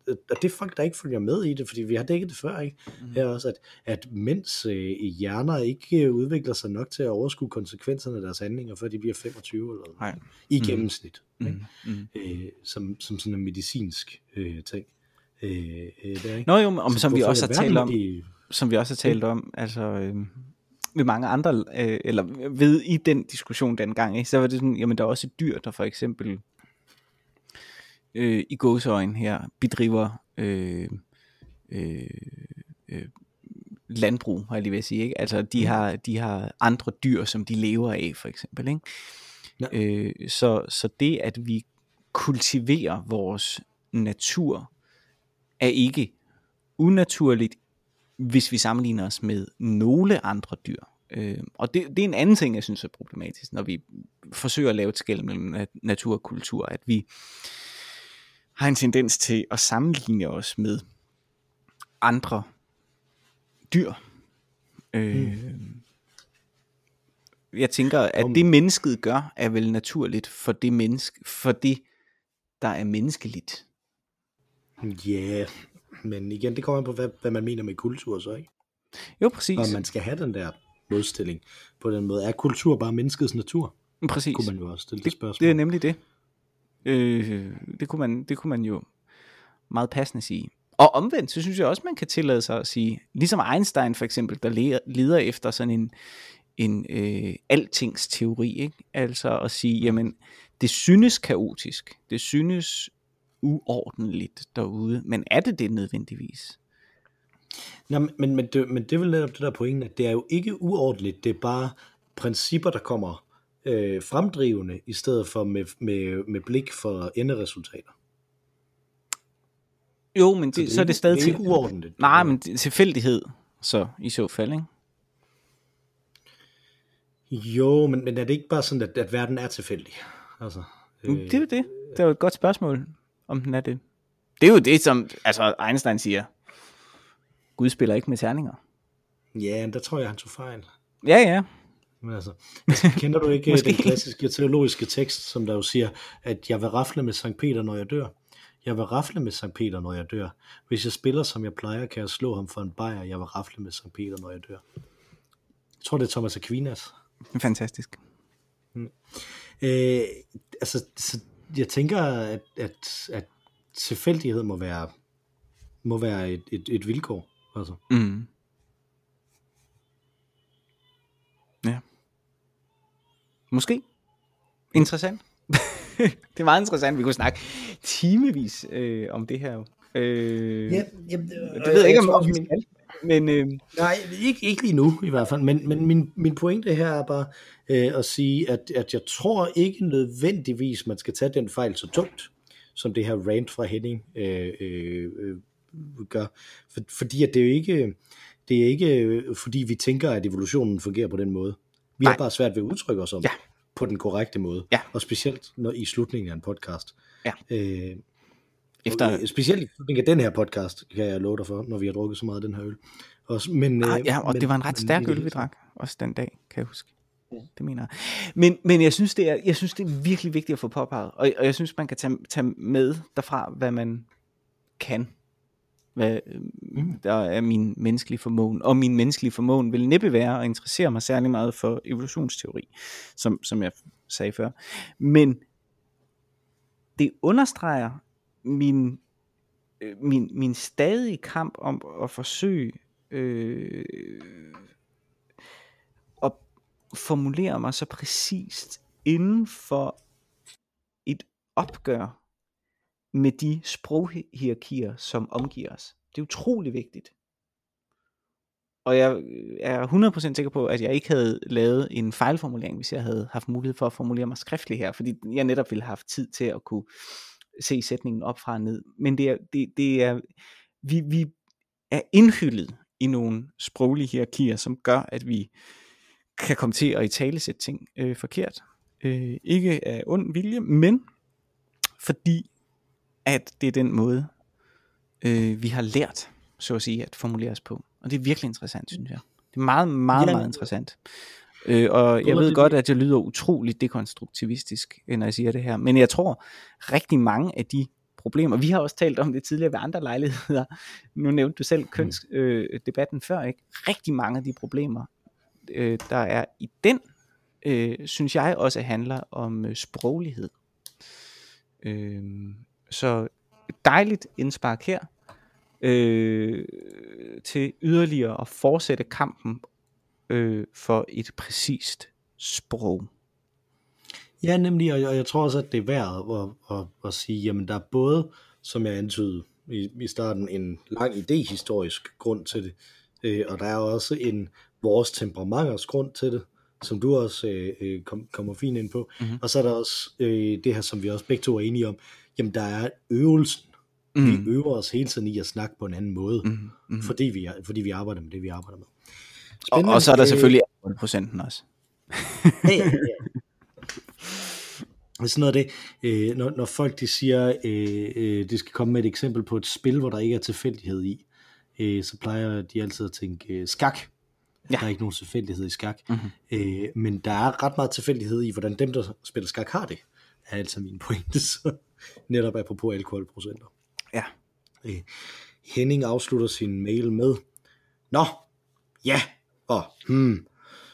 og det er folk, der ikke følger med i det, fordi vi har dækket det før, ikke? Mm. Her også, at, at mænds øh, hjerner ikke øh, udvikler sig nok til at overskue konsekvenserne af deres handlinger, før de bliver 25 eller Nej. i gennemsnit, Mm. ikke? Mm. Øh, som, som sådan en medicinsk øh, ting. Øh, øh, der, ikke? Nå jo, om, Så som vi også har talt om, de- som vi også har talt om, altså øh, ved mange andre, øh, eller ved i den diskussion dengang, ikke, så var det sådan, jamen der er også dyr, der for eksempel øh, i gåseøjen her bedriver øh, øh, øh, landbrug, har jeg lige ved at sige. Ikke? Altså de har, de har andre dyr, som de lever af, for eksempel. Ikke? Ja. Øh, så, så det, at vi kultiverer vores natur, er ikke unaturligt, hvis vi sammenligner os med nogle andre dyr. Øh, og det, det er en anden ting, jeg synes er problematisk, når vi forsøger at lave et skæld mellem nat- natur og kultur, at vi har en tendens til at sammenligne os med andre dyr. Øh, Jeg tænker, at det mennesket gør, er vel naturligt for det menneske, for det, der er menneskeligt. Ja, yeah. men igen, det kommer an på, hvad, hvad man mener med kultur så, ikke? Jo, præcis. Og man skal have den der modstilling på den måde. Er kultur bare menneskets natur? præcis. Kunne man jo også stille det, det, spørgsmål. det er nemlig det. Øh, det, kunne man, det kunne man jo meget passende sige. Og omvendt, så synes jeg også, man kan tillade sig at sige, ligesom Einstein for eksempel, der leder, leder efter sådan en, en øh, altingsteori, ikke? altså at sige, jamen, det synes kaotisk, det synes uordentligt derude, men er det det nødvendigvis? Nå, men, men, det, men det er vel netop det der pointen, at det er jo ikke uordentligt, det er bare principper, der kommer øh, fremdrivende, i stedet for med, med, med blik for enderesultater. Jo, men det, så, så er det stadig det er ikke uordentligt. Nej, men det tilfældighed, så i så fald, ikke? Jo, men, men er det ikke bare sådan, at, at verden er tilfældig? Altså, Øh, det er det. Det er jo et godt spørgsmål, om den er det. Det er jo det, som altså Einstein siger. Gud spiller ikke med terninger. Ja, men der tror jeg, han tog fejl. Ja, ja. Men altså, altså kender du ikke Måske. den klassiske teologiske tekst, som der jo siger, at jeg vil rafle med Sankt Peter, når jeg dør? Jeg vil rafle med Sankt Peter, når jeg dør. Hvis jeg spiller, som jeg plejer, kan jeg slå ham for en bajer. Jeg vil rafle med Sankt Peter, når jeg dør. Jeg tror, det er Thomas Aquinas. Fantastisk. Øh, altså, så jeg tænker, at, at, at tilfældighed må være, må være et, et, et vilkår. Altså. Mm. Ja. Måske. Interessant. det er meget interessant. Vi kunne snakke timevis øh, om det her. Øh, Ja, jamen, det ved jeg ikke, om, om vi skal. Men øh, Nej, ikke, ikke lige nu i hvert fald, men, men min, min pointe her er bare øh, at sige, at, at jeg tror ikke nødvendigvis, man skal tage den fejl så tungt, som det her rant fra Henning øh, øh, øh, gør. For, fordi at det er jo ikke, det er ikke øh, fordi vi tænker, at evolutionen fungerer på den måde. Vi Nej. har bare svært ved at udtrykke os om Ja. på den korrekte måde. Ja. Og specielt når i slutningen af en podcast. Ja. Øh, efter... Øh, Specielt i slutningen af den her podcast, kan jeg love dig for, når vi har drukket så meget af den her øl. Også, men, Ah, øh, ja, og men, det var en ret stærk øl, vi drak. Også den dag, kan jeg huske. Det mener jeg. Men, men jeg, synes, det er, jeg synes, det er virkelig vigtigt at få påpeget. Og, og jeg synes, man kan tage, tage med derfra, hvad man kan. Hvad mm. der er min menneskelige formåen. Og min menneskelige formåen vil næppe være at interessere mig særlig meget for evolutionsteori, som, som jeg sagde før. Men det understreger min, øh, min, min stadige kamp om at forsøge øh, at formulere mig så præcist inden for et opgør med de sproghierarkier, som omgiver os. Det er utrolig vigtigt. Og jeg er 100% sikker på, at jeg ikke havde lavet en fejlformulering, hvis jeg havde haft mulighed for at formulere mig skriftligt her, fordi jeg netop ville have haft tid til at kunne se sætningen op fra og ned. Men det er, det, det er vi, vi er indhyllet i nogle sproglige hierarkier, som gør, at vi kan komme til at i tale sætte ting øh, forkert. Øh, ikke af ond vilje, men fordi at det er den måde, øh, vi har lært, så at sige, at formulere os på. Og det er virkelig interessant, synes jeg. Det er meget, meget, ja. meget interessant. Øh, og jeg ved godt, at det lyder utroligt dekonstruktivistisk, når jeg siger det her. Men jeg tror, rigtig mange af de problemer, vi har også talt om det tidligere ved andre lejligheder, nu nævnte du selv kønsdebatten øh, før, ikke? rigtig mange af de problemer, øh, der er i den, øh, synes jeg også handler om øh, sproglighed. Øh, så dejligt indspark her, øh, til yderligere at fortsætte kampen øh, for et præcist sprog. Ja, nemlig, og jeg, og jeg tror også, at det er værd at, at, at sige, jamen der er både, som jeg antydede i, i starten, en lang idehistorisk grund til det, øh, og der er også en vores temperamenters grund til det, som du også øh, øh kom, kommer fint ind på, mm-hmm. og så er der også øh, det her, som vi også begge to er enige om, jamen der er øvelsen, Mm. Vi øver os hele tiden i at snakke på en anden måde, mm. Mm. Fordi, vi, fordi vi arbejder med det, vi arbejder med. Og, og så er der selvfølgelig procenten også. ja, ja, ja. Sådan noget af det, øh, når, når folk de siger, øh, øh, det skal komme med et eksempel på et spil, hvor der ikke er tilfældighed i, øh, så plejer de altid at tænke øh, skak. Ja. Der er ikke nogen tilfældighed i skak. Mm-hmm. Øh, men der er ret meget tilfældighed i, hvordan dem, der spiller skak, har det. Er altså min pointe. Så netop apropos alkoholprocenter. Ja. Øh, Henning afslutter sin mail med, Nå, ja, og hmm,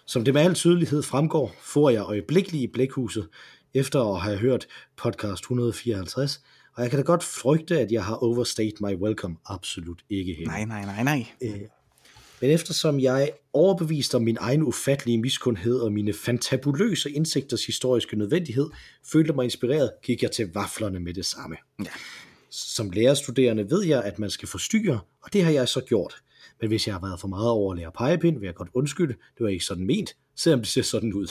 som det med al tydelighed fremgår, får jeg øjeblikkeligt i blækhuset, efter at have hørt podcast 154, og jeg kan da godt frygte, at jeg har overstayed my welcome. Absolut ikke. Henning. Nej, nej, nej, nej. Øh, men eftersom jeg overbevist om min egen ufattelige miskundhed og mine fantabuløse indsigters historiske nødvendighed, følte mig inspireret, gik jeg til vaflerne med det samme. Ja. Som lærerstuderende ved jeg, at man skal forstyrre, og det har jeg så gjort. Men hvis jeg har været for meget over at lære pegepind, vil jeg godt undskylde. Det var ikke sådan ment, selvom det ser sådan ud.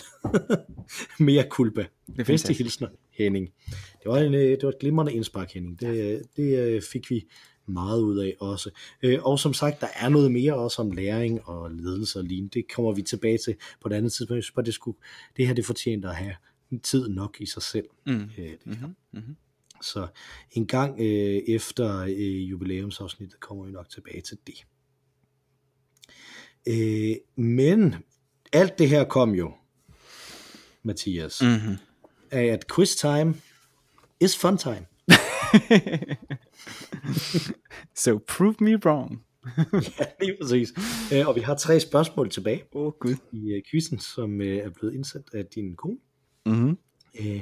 Mere kulpa. Det Bedste hilsner, Henning. Det var, en, øh, det var et glimrende indspark, Henning. Det, det øh, fik vi meget ud af også. Øh, og som sagt, der er noget mere også om læring og ledelse og lignende. Det kommer vi tilbage til på et andet tidspunkt. Jeg synes bare, det, skulle, det her det fortjener at have tid nok i sig selv. Mm. Øh, det mm-hmm. Mm-hmm. Så en gang øh, efter øh, jubilæumsafsnittet kommer vi nok tilbage til det. Øh, men alt det her kom jo, Mathias, mm-hmm. af at quiz time is fun time. so prove me wrong. ja, lige præcis. Øh, og vi har tre spørgsmål tilbage oh, Gud. i uh, quizzen, som uh, er blevet indsat af din kone. Mm-hmm. Uh,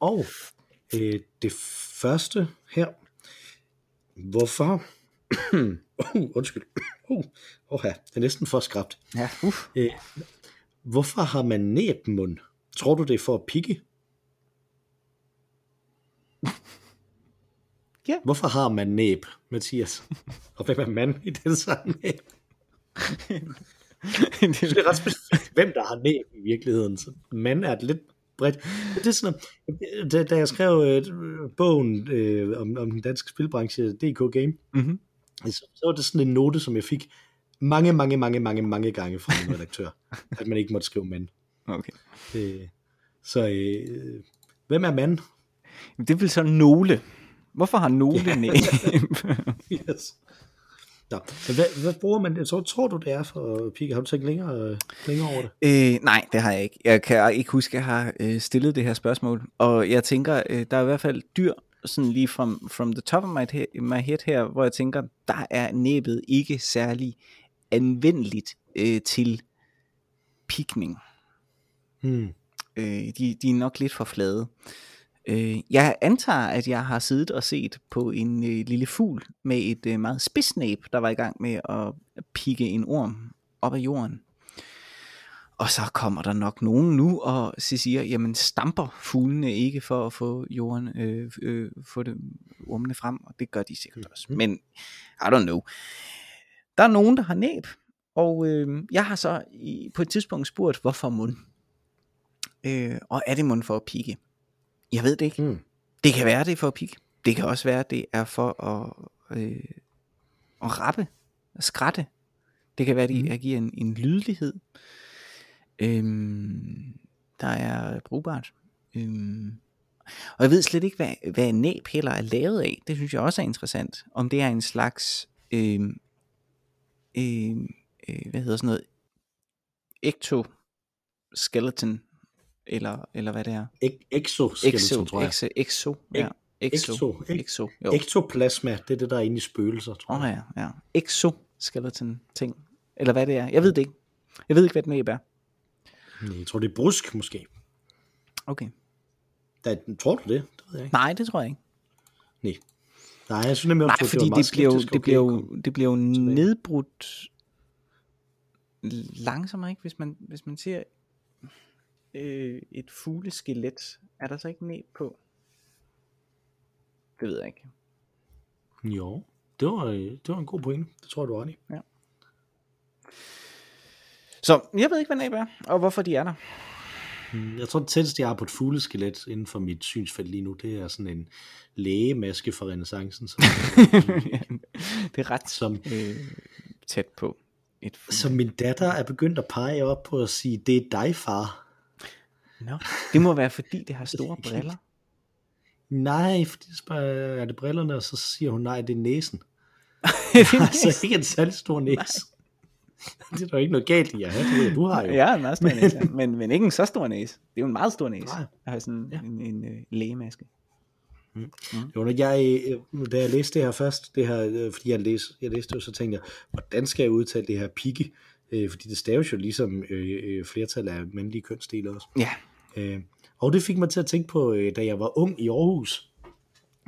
og uh, det første her, hvorfor... uh, undskyld. Uh, ja, det er næsten for skrabt. Ja, uh. Uh, hvorfor har man næbmund? Tror du, det er for at pikke? Ja. Hvorfor har man næb, Mathias? Og hvem er mand i den sammenhæng? det er ret specifikt, hvem der har næb i virkeligheden. Så mand er et lidt bredt. Det er sådan, da, da jeg skrev øh, bogen øh, om, om den danske spilbranche, DK Game, mm-hmm. Så, så var det sådan en note, som jeg fik mange, mange, mange, mange, mange gange fra min redaktør, at man ikke måtte skrive mand. Okay. Øh, så øh, hvem er mand? Det vil så nogle. Hvorfor har nogle ja. næb? yes. Nå, hvad, hvad bruger man det? Så tror du, det er for pigge? Har du tænkt længere, længere over det? Øh, nej, det har jeg ikke. Jeg kan ikke huske, at jeg har øh, stillet det her spørgsmål. Og jeg tænker, øh, der er i hvert fald dyr, sådan lige from, from the top of my head, my head her, hvor jeg tænker, der er næbet ikke særlig anvendeligt øh, til pikning. Hmm. Øh, de, de er nok lidt for flade. Øh, jeg antager, at jeg har siddet og set på en øh, lille fugl med et øh, meget spidsnæb, der var i gang med at pikke en orm op af jorden. Og så kommer der nok nogen nu og siger, jamen stamper fuglene ikke for at få jorden, øh, øh, få det, ormene frem, og det gør de sikkert også. Mm. Men I don't know. Der er nogen, der har næb, og øh, jeg har så i, på et tidspunkt spurgt, hvorfor mund? Øh, og er det mund for at pigge? Jeg ved det ikke. Mm. Det kan være, det er for at pigge. Det kan også være, det er for at, øh, at rappe, at skratte. Det kan være, det mm. giver en, en lydlighed. Øhm, der er brugbart. Øhm, og jeg ved slet ikke, hvad, hvad næb heller er lavet af. Det synes jeg også er interessant. Om det er en slags, øhm, øhm, øh, hvad hedder sådan noget, ectoskeleton, eller, eller hvad det er. Ek- exoskeleton, Exo, tror jeg. exo, exo, ja. Exo, Exo, exo, jo. Ektoplasma, det er det, der er inde i spøgelser, tror jeg. ja, ja. Exoskeleton ting. Eller hvad det er. Jeg ved det ikke. Jeg ved ikke, hvad den næb er. Nej, Jeg tror, det er brusk, måske. Okay. Da, tror du det? Det ved jeg ikke. Nej, det tror jeg ikke. Nej. Nej, jeg synes nemlig, Nej, også, fordi det, meget bliver jo, det, bliver jo, det bliver jo nedbrudt langsommere, ikke? Hvis man, hvis man ser øh, et fugleskelet, er der så ikke næb på? Det ved jeg ikke. Jo, det var, øh, det var en god pointe. Det tror jeg, du har ret i. Så jeg ved ikke, hvad næb er, og hvorfor de er der. Mm, Jeg tror, det tætteste, jeg har på et fugleskelet inden for mit synsfelt lige nu, det er sådan en lægemaske fra renaissancen, som, det er ret som, øh, tæt på et som min datter er begyndt at pege op på at sige, det er dig, far. Nå, det må være, fordi det har store briller. Nej, fordi så spørger er det brillerne, og så siger hun, nej, det er næsen. det er altså ikke en særlig stor næse. det er der jo ikke noget galt i at have, det du har jo. Ja, en meget stor næse, ja. men, men ikke en så stor næse. Det er jo en meget stor næse. Nej. Jeg har sådan Ja. ja. en, en øh, lægemaske. Jo, når jeg, øh, da jeg læste det her først, det her, øh, fordi jeg læste, jeg læste det, jo, så tænkte jeg, hvordan skal jeg udtale det her pigge? Øh, fordi det staves jo ligesom øh, øh, flertal af mandlige kønsdele også. Ja. Øh, og det fik mig til at tænke på, øh, da jeg var ung i Aarhus,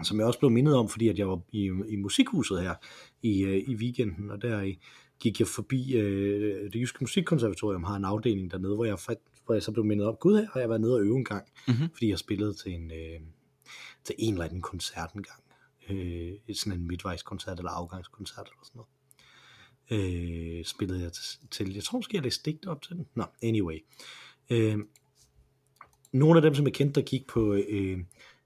som jeg også blev mindet om, fordi at jeg var i, i musikhuset her i, øh, i weekenden, og der øh, gik jeg forbi øh, det jyske musikkonservatorium, har en afdeling dernede, hvor jeg, hvor jeg så blev mindet om, gud her har jeg været nede og øve en gang, Mhm. fordi jeg spillede til en, øh, til en eller anden koncert en gang. Øh, sådan en midtvejskoncert eller afgangskoncert eller sådan noget. Øh, spillede jeg til, jeg tror måske jeg læste digte op til den. Nå, anyway. Øh, nogle af dem, som jeg kendte, der gik på, øh,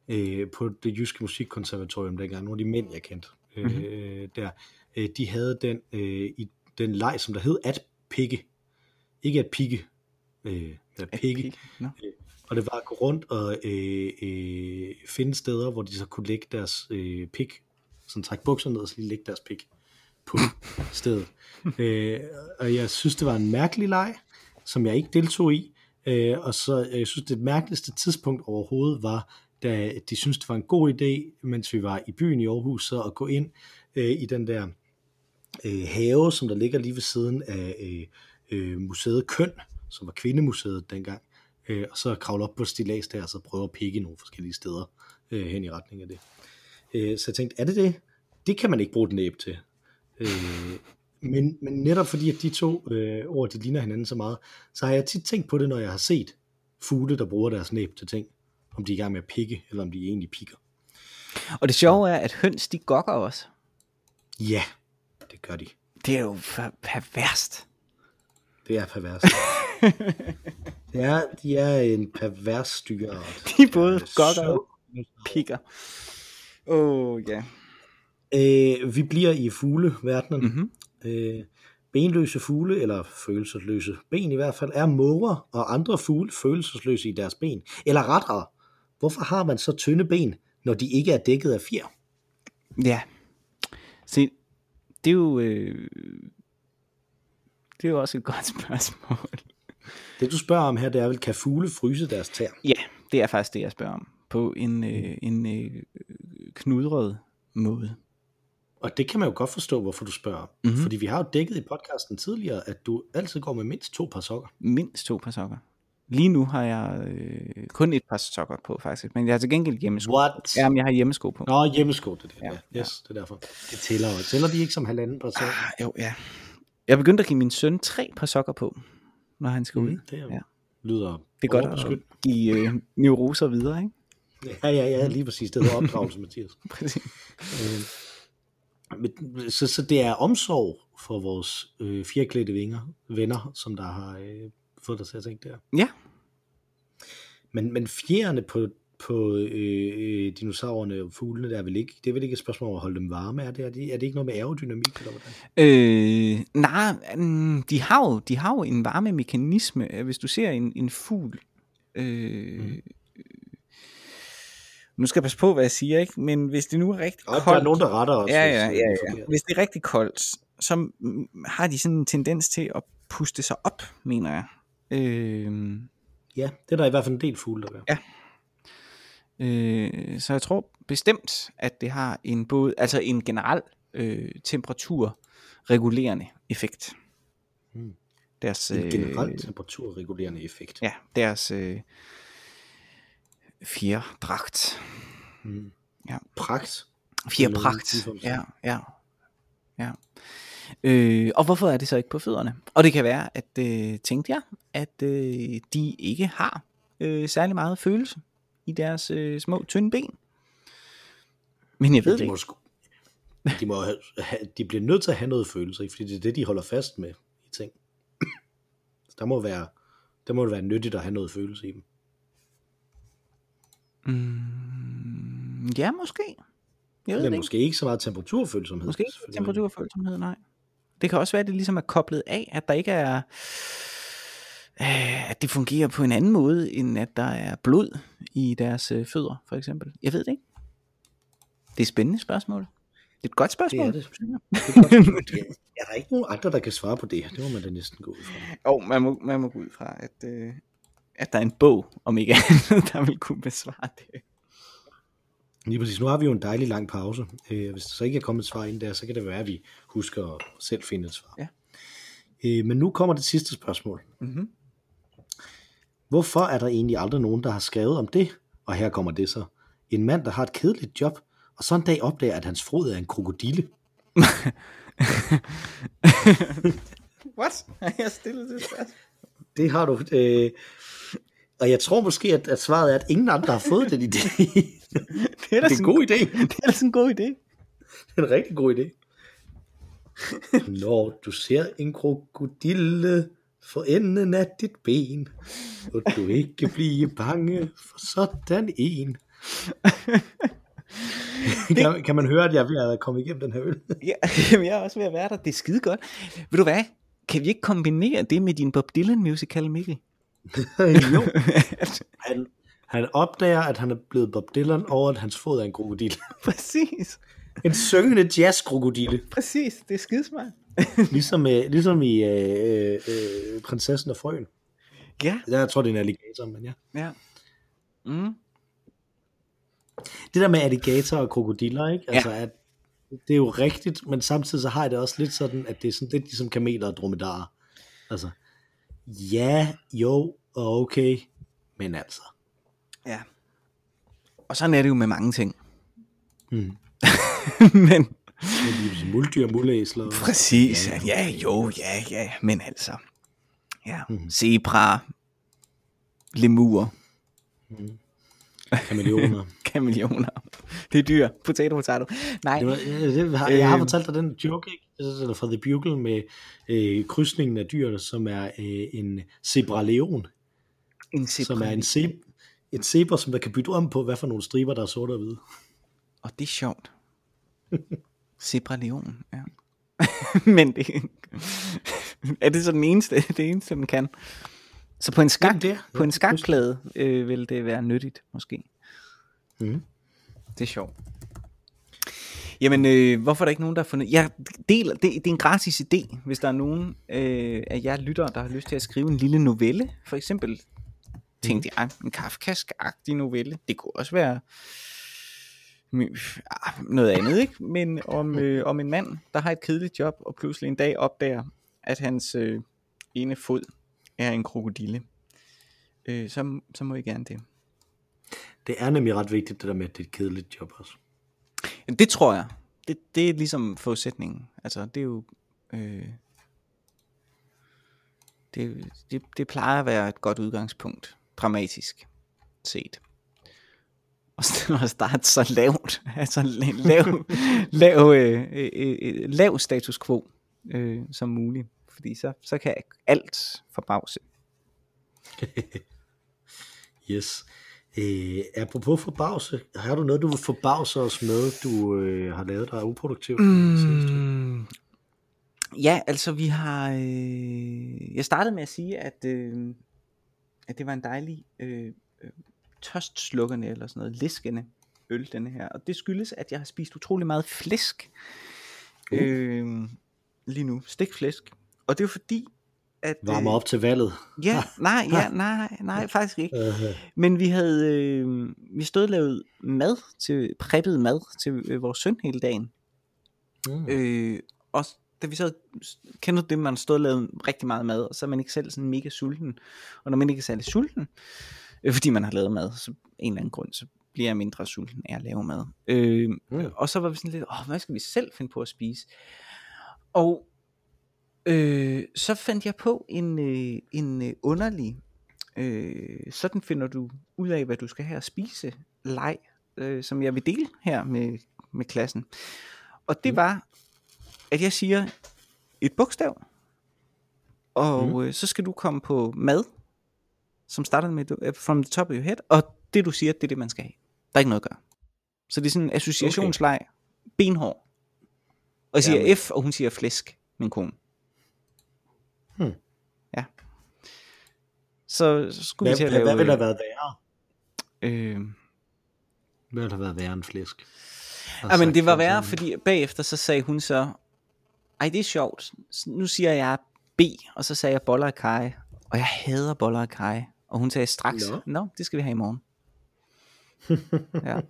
øh, på det jyske musikkonservatorium dengang, nogle af de mænd, jeg kendte, øh, Mhm. der, øh, de havde den, øh, i den leg, som der hed at pikke. Ikke at pikke, øh, at pikke. Nå. Og det var at gå rundt og øh, øh, finde steder, hvor de så kunne lægge deres øh, pik, sådan trække bukserne ned og så lige lægge deres pik på stedet. øh, og jeg synes, det var en mærkelig leg, som jeg ikke deltog i. Øh, og så øh, jeg synes, det mærkeligste tidspunkt overhovedet var, da de syntes, det var en god idé, mens vi var i byen i Aarhus, så at gå ind øh, i den der øh, have, som der ligger lige ved siden af øh, øh, museet Køn, som var kvindemuseet dengang, øh, og så kravle op på stilas der, og så prøve at pikke nogle forskellige steder øh, hen i retning af det. Øh, så jeg tænkte, er det det? Det kan man ikke bruge et næb til. Øh, men, men netop fordi, at de to øh, ord, de ligner hinanden så meget, så har jeg tit tænkt på det, når jeg har set fugle, der bruger deres næb til ting. Om de er i gang med at pikke, eller om de egentlig pikker. Og det sjove er, at høns, de gokker også. Ja, det gør de. Det er jo per- perverst. Det er pervers. det er, de er en pervers styreart. De både Øh, gokker og pikker. Åh, oh, ja. Øh, vi bliver i fugleverdenen. Mm-hmm. Øh, benløse fugle, eller følelsesløse ben i hvert fald, er måger og andre fugle følelsesløse i deres ben. Eller rettere, hvorfor har man så tynde ben, når de ikke er dækket af fjer? Ja. Se, det er jo... Øh, det er jo også et godt spørgsmål. Det du spørger om her, det er vel, kan fugle fryse deres tær? Ja, det er faktisk det, jeg spørger om. På en, øh, en øh, knudret måde. Og det kan man jo godt forstå, hvorfor du spørger. Mhm. Mm-hmm. Fordi vi har jo dækket i podcasten tidligere, at du altid går med mindst to par sokker. Mindst to par sokker. Lige nu har jeg øh, kun et par sokker på, faktisk. Men jeg har til gengæld hjemmesko. What? Ja, men jeg har hjemmesko på. Nå, hjemmesko, det er det. Ja, Ja, yes, det er derfor. Det tæller jo. Tæller de ikke som halvanden par sokker? Ah, jo, ja. Jeg begyndte at give min søn tre par sokker på, når han skal ud. Mm, det er, Ja. lyder Det er godt at give øh, neuroser videre, ikke? Ja, ja, ja, lige præcis. Det hedder opdragelse, Mathias. Præcis. Øh, men- så, så det er omsorg for vores øh, fjerklædte vinger, venner, som der har øh, fået dig til at tænke der. Ja. Men, men fjerne på, på øh, øh, dinosaurerne og fuglene, der er vel ikke, det er vel ikke et spørgsmål om at holde dem varme, er det? Er det, er det ikke noget med aerodynamik, eller hvordan? Øh, nej, mm, de har, jo, de har jo en varmemekanisme. Hvis du ser en, en fugl, øh, mm. nu skal jeg passe på, hvad jeg siger, ikke? men hvis det nu er rigtig Og koldt... der er nogen, der retter os. ja, ja, ja, ja. Hvis det er rigtig koldt, så mm, har de sådan en tendens til at puste sig op, mener jeg. Øh, Ja, det er der i hvert fald en del fugle, der gør. Ja. Øh, så jeg tror bestemt, at det har en både, altså en generel øh, temperaturregulerende effekt. Mm. Deres, En øh, generelt temperaturregulerende effekt. ja, deres øh, fjerdragt. Mm. Ja. Pragt. Ligefrem Ja, ja. ja. Øh, og hvorfor er det så ikke på fødderne? Og det kan være, at øh, tænkte jeg, at øh, de ikke har øh, særlig meget følelse i deres øh, små tynde ben. Men jeg ved det de ikke. sgu, de, må have, de bliver nødt til at have noget følelse, ikke? fordi det er det, de holder fast med i ting. Så der må være, der må det være nyttigt at have noget følelse i dem. Mm, ja, måske. Jeg ved Men det måske ikke så meget temperaturfølsomhed. ikke. Måske ikke temperaturfølsomhed, nej. Det kan også være, at det ligesom er koblet af, at der ikke er... øh, At det fungerer på en anden måde, end at der er blod i deres øh, fødder, for eksempel. Jeg ved det ikke. Det er et spændende spørgsmål. Det er et godt Det spørgsmål. er det. Det er, godt spørgsmål. Det er- er der ikke nogen andre, der kan svare på det? Det må man da næsten gå ud fra. Jo, man må, man må gå ud fra, at, øh, at der er en bog, om ikke andet, der vil kunne besvare det. Lige præcis. Nu har vi jo en dejlig lang pause. Øh, hvis der så ikke er kommet et svar ind der, så kan det være, at vi husker at selv finde et svar. Ja. Øh, men nu kommer det sidste spørgsmål. Mm-hmm. Hvorfor er der egentlig aldrig nogen, der har skrevet om det? Og her kommer det så. En mand, der har et kedeligt job, og så en dag opdager, at hans frod er en krokodille. What? Har jeg stillet det spørgsmål? Det har du. Øh, og jeg tror måske, at, at svaret er, at ingen andre har fået den idé. Det er da det er en god idé. Det er da sådan en god idé. Det er en rigtig god idé. Når du ser en krokodille for enden af dit ben, og du ikke blive bange for sådan en. kan, kan man høre, at jeg er ved at komme igennem den her øl? Ja, jamen, jeg er også ved at være der. Det er skide godt. Ved du hvad? Kan vi ikke kombinere det med din Bob Dylan musical, Mikkel? jo. Han, han opdager, at han er blevet Bob Dylan, og at hans fod er en krokodille. præcis. En syngende jazz-krokodille. Præcis. Det er skidesmart. Ligesom, øh, ligesom i øh, øh, øh, Prinsessen og Frøen. Ja. Jeg tror, det er en alligator, men ja. Ja. Mm. Det der med alligator og krokodiller, ikke? Altså, at det er jo rigtigt, men samtidig så har jeg det også lidt sådan, at det er sådan lidt ligesom kameler og dromedarer. Altså, ja, jo, og okay, men altså. Ja. Og sådan er det jo med mange ting. Mm. men Det ligesom muldyr, mulæsler. præcis. Ja, ja, jo, ja, ja. Men altså. Ja. Mhm. Zebra. Lemur. Kameleoner. Kameleoner. Det er dyr. Potato, potato. Nej. Det var, det har, jeg har Øhm. fortalt dig den joke, ikke? Fra The Bugle med øh, krydsningen af dyrene, som er øh, en zebraleon, en som er en zeb, et zebra, som der kan bytte om på, hvad for nogle striber, der er sorte og hvide. Og det er sjovt. Zebra Leon, ja. Men det, er det så den eneste, det eneste, den kan? Så på en, skak, Jamen, det er- på en ja, skakplade øh, vil det være nyttigt, måske. Mhm. Det er sjovt. Jamen, øh, hvorfor er der ikke nogen, der har fundet... Jeg deler, det, det er en gratis idé, hvis der er nogen øh, af jer lyttere, der har lyst til at skrive en lille novelle, for eksempel. Tænkte jeg, en Kafkask-agtig novelle. Det kunne også være ah, noget andet, ikke? Men om, øh, om en mand, der har et kedeligt job, og pludselig en dag opdager, at hans øh, ene fod er en krokodille. Øh, så, så må I gerne det. Det er nemlig ret vigtigt, det der med, at det er et kedeligt job også. Det tror jeg. Det, det er ligesom forudsætningen. Altså, det er jo... Øh, det, det, det plejer at være et godt udgangspunkt, dramatisk set. Og og starte så lavt, altså la- lav, lav, øh, øh, øh, lav status quo øh, som muligt. Fordi så, så kan alt forbavse. Yes. Øh, apropos forbavse, har du noget, du vil forbavse os med, du øh, har lavet, der er uproduktivt? Mm, ja, altså vi har... Øh, jeg startede med at sige, at, øh, at det var en dejlig øh, øh, tørstslukkende eller sådan noget liskende øl, denne her. Og det skyldes, at jeg har spist utrolig meget flæsk uh. øh, lige nu. Stikflæsk. Og det er fordi, at... Varmer op til valget. Ja, nej, ja, nej, nej, faktisk ikke. Uh-huh. Men vi havde, øh, vi stod og lavet mad, til, preppet mad til øh, vores søn hele dagen. Mm. Øh, og da vi så kender det, man stod og lavede rigtig meget mad, og så er man ikke selv sådan mega sulten. Og når man ikke er særlig sulten, øh, fordi man har lavet mad, så en eller anden grund, så bliver jeg mindre sulten af at lave mad. Øh, mm. Og så var vi sådan lidt, åh, hvad skal vi selv finde på at spise? Og øh, så fandt jeg på en, øh, en øh, underlig, øh, sådan finder du ud af, hvad du skal have at spise, leg, øh, som jeg vil dele her med, med klassen. Og det mm. var, at jeg siger et bogstav, og mm. øh, så skal du komme på mad, som starter med uh, from the top of your head, og det du siger, det er det man skal have. Der er ikke noget at gøre. Så det er sådan en associationsleg, okay. benhår. Og jeg siger ja, F, og hun siger flæsk, min kone. Hmm. Ja. Så, så skulle hvad, vi til at lave... Hvad ville have været værre? Øh, hvad ville have været værre end flæsk? Ja, men det var værre, fordi bagefter så sagde hun så, ej det er sjovt, nu siger jeg B, og så sagde jeg boller af kaj, og jeg hader boller af kaj. Og hun sagde straks, nå, no, det skal vi have i morgen. ja.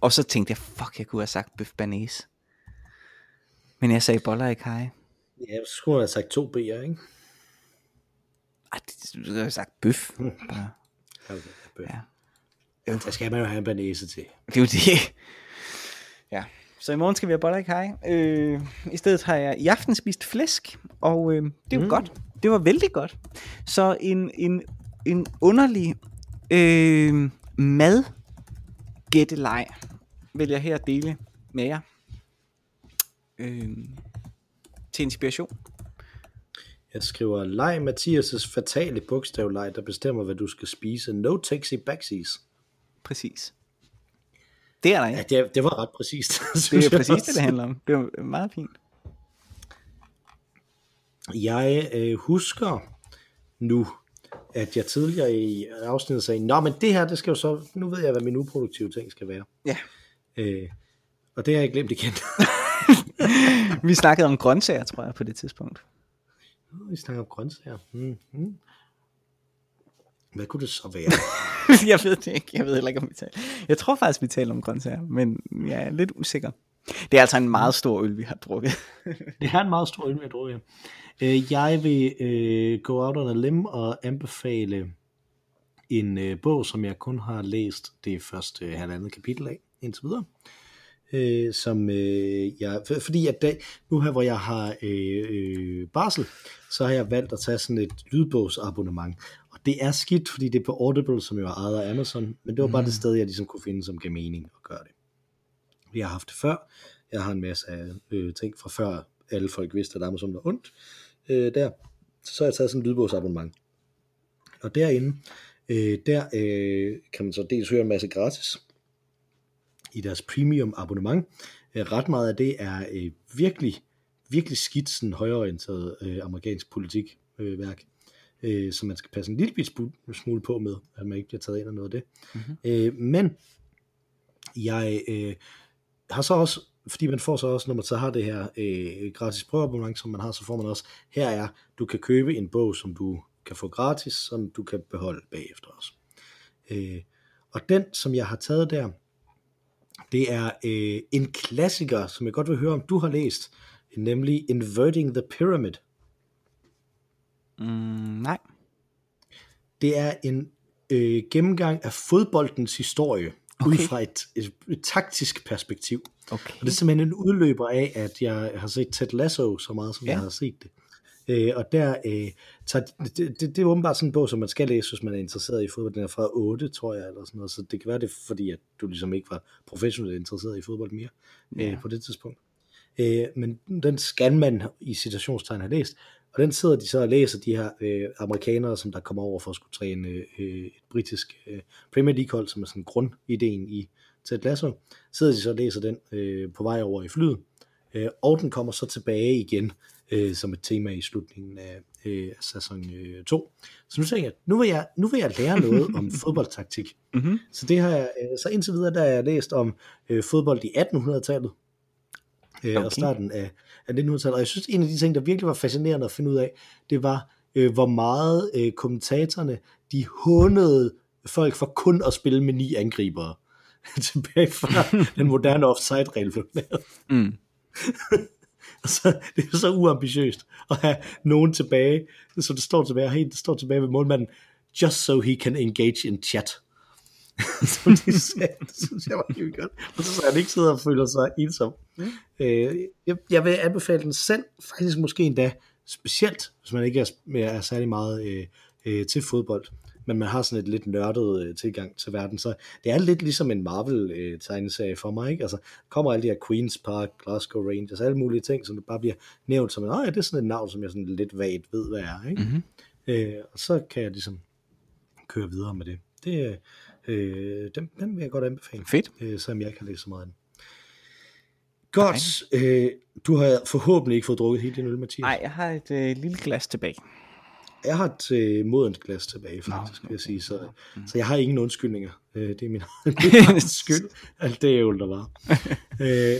Og så tænkte jeg, fuck, jeg kunne have sagt bøf banæs. Men jeg sagde boller i kaj. Ja, så skulle jeg have sagt to B'er, ikke? Ej, det, du skulle have sagt bøf. Bare. Okay, bøf. Ja. Der skal man jo have en banæse til. Det er jo det. Ja. Så i morgen skal vi have boller i kaj. Øh, I stedet har jeg i aften spist flæsk, og øh, det jo mm. godt. Det var vældig godt. Så en, en, en underlig øh, mad gætteleg vil jeg her dele med jer. Øh, til inspiration. Jeg skriver, leg Mathias' fatale bogstavleg, der bestemmer, hvad du skal spise. No taxi backsies. Præcis. Det er der ikke. Ja, det, det var ret præcist. det er præcis det, det handler om. Det var meget fint. Jeg øh, husker nu, at jeg tidligere i afsnittet sagde, Nå, men det her, det skal jo så, nu ved jeg, hvad min uproduktive ting skal være. Ja. Øh, og det har jeg glemt igen. vi snakkede om grøntsager, tror jeg, på det tidspunkt. Vi snakkede om grøntsager. Mm, hmm Hvad kunne det så være? jeg ved det ikke. Jeg ved heller ikke, om vi taler. Jeg tror faktisk, vi taler om grøntsager, men jeg er lidt usikker. Det er altså en meget stor øl, vi har drukket. det er en meget stor øl, vi har drukket. Øh, jeg vil øh, gå out on a limb og anbefale en øh, bog, som jeg kun har læst det første øh, halvandet kapitel af, indtil videre. Øh, som øh, jeg, fordi at dag, nu her hvor jeg har øh, øh, barsel, så har jeg valgt at tage sådan et lydbogsabonnement. Det er skidt, fordi det er på Audible, som jo er ejet af Amazon, men det var bare mm. det sted, jeg ligesom kunne finde, som gav mening at gøre det. Vi har haft det før. Jeg har en masse af øh, ting fra før alle folk vidste, at Amazon var ondt øh, der. Så har jeg taget sådan en lydbogsabonnement. Og derinde, øh, der øh, kan man så dels høre en masse gratis i deres premium abonnement. Øh, ret meget af det er øh, virkelig, virkelig skidt sådan højorienteret øh, amerikansk politikværk. Øh, øh, som man skal passe en lille smule på med, at man ikke bliver taget ind af noget af det. Mm-hmm. Øh, men jeg øh, har så også fordi man får så også, når man så har det her øh, gratis prøveabonnement, som man har, så får man også, her er, du kan købe en bog, som du kan få gratis, som du kan beholde bagefter også. Øh, og den, som jeg har taget der, det er øh, en klassiker, som jeg godt vil høre, om du har læst, nemlig Inverting the Pyramid. Mm, nej. Det er en øh, gennemgang af fodboldens historie okay. ud fra et, et, et taktisk perspektiv. Okay. Og det er simpelthen en udløber af, at jeg har set Ted Lasso så meget, som ja. jeg har set det. Øh, og der, øh, tager, det, det, det er åbenbart sådan en bog, som man skal læse, hvis man er interesseret i fodbold. Den er fra 8, tror jeg, eller sådan noget. Så det kan være det, fordi at du ligesom ikke var professionelt interesseret i fodbold mere ja. øh, på det tidspunkt. øh, men den skal man i citationstegn have læst, og den sidder de så og læser, de her øh, amerikanere, som der kommer over for at skulle træne øh, et britisk øh, Premier League-hold, som er sådan grundideen i Ted Lasso, sidder de så og læser den øh, på vej over i flyet, øh, og den kommer så tilbage igen øh, som et tema i slutningen af øh, sæson 2. Øh, så nu tænker jeg, nu vil jeg, nu vil jeg lære noget om fodboldtaktik. Mm-hmm. Så det har jeg, øh, så indtil videre, der har jeg læst om øh, fodbold i 1800-tallet, øh, okay. og starten af, af 1900-tallet. Og jeg synes, en af de ting, der virkelig var fascinerende at finde ud af, det var, øh, hvor meget øh, kommentatorerne, de hånede folk for kun at spille med ni angribere. Tilbage fra den moderne offside-regel blev lavet. Mm. altså, det er så uambitiøst at have nogen tilbage, så det står tilbage, helt, det står tilbage ved målmanden, just so he can engage in chat. som de sagde, det synes jeg var helt godt. Og så han ikke sidder og føler sig ensom. Mm. Øh, jeg, jeg vil anbefale den selv, faktisk måske endda specielt, hvis man ikke er, er særlig meget øh, øh, til fodbold men man har sådan et lidt nørdet øh, tilgang til verden, så det er lidt ligesom en Marvel-tegneserie øh, for mig, ikke? Altså, kommer alle de her Queen's Park, Glasgow Rangers, alle mulige ting, som bare bliver nævnt som, at det er sådan et navn, som jeg sådan lidt vagt ved, hvad er, ikke? Mm-hmm. Øh, og så kan jeg ligesom køre videre med det. Det, øh, den, den vil jeg godt anbefale. Fedt. Øh, selvom jeg ikke har læst så meget af den. Godt. Øh, du har forhåbentlig ikke fået drukket hele din øl, Mathias. Nej, jeg har et øh, lille glas tilbage. Jeg har et øh, modent glas tilbage, faktisk, no, vil jeg sige. Så, mm. så jeg har ingen undskyldninger. Øh, det er min, min skyld. Alt det ævl, der var. øh,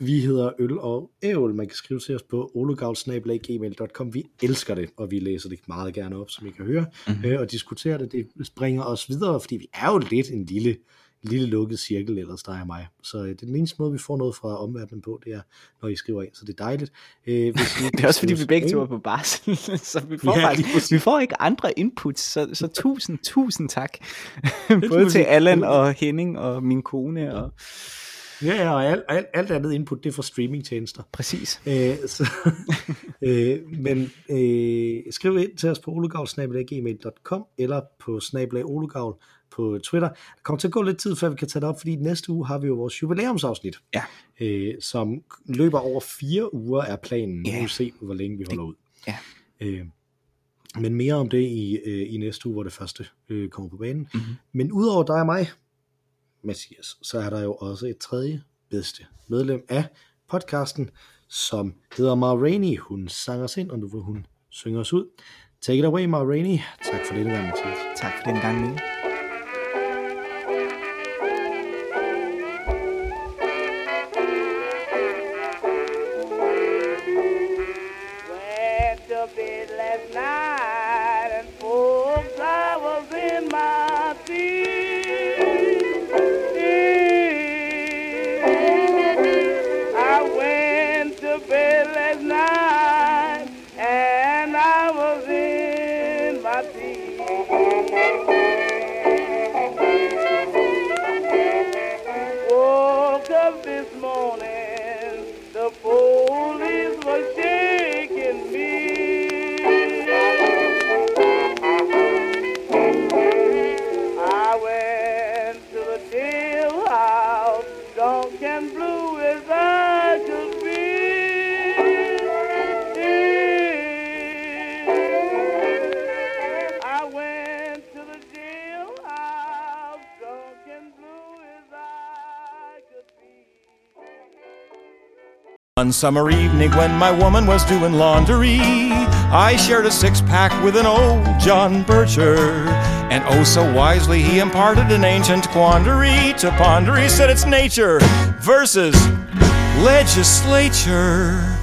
vi hedder Øl og Ævl. Man kan skrive til os på olugavl.gmail.com. Vi elsker det, og vi læser det meget gerne op, som I kan høre, mm-hmm. øh, og diskuterer det. Det springer os videre, fordi vi er jo lidt en lille lille lukket cirkel ellers, der er mig. Så øh, det er den eneste måde, vi får noget fra omverdenen på, det er, når I skriver ind, så det er dejligt. Øh, hvis I, det er også fordi, vi begge to er på barsel, så vi får, ja, faktisk, vi får ikke andre inputs, så, så tusind, tusind tak. Både til Allan og Henning og min kone og Ja, ja, og alt, alt, alt andet input, det er fra streamingtjenester. Præcis. Øh, så, øh, men øh, skriv ind til os på olugavl.gmail.com eller på snablag på Twitter. Der kommer til at gå lidt tid, før vi kan tage det op, fordi næste uge har vi jo vores jubilæumsafsnit, ja. øh, som løber over fire uger, er planen. Ja. Nu se, hvor længe vi holder ud. Ja. Øh, men mere om det i, øh, i næste uge, hvor det første øh, kommer på banen. Mm-hmm. Men udover dig og mig, Mathias, så er der jo også et tredje bedste medlem af podcasten, som hedder Ma Rainey. Hun sang os ind, og nu vil hun synge os ud. Take it away, Ma Rainey. Tak for denne gang, Mathias. Tak for den gang, Mille. One summer evening when my woman was doing laundry, I shared a six pack with an old John Bircher. And oh, so wisely he imparted an ancient quandary to ponder. He said it's nature versus legislature.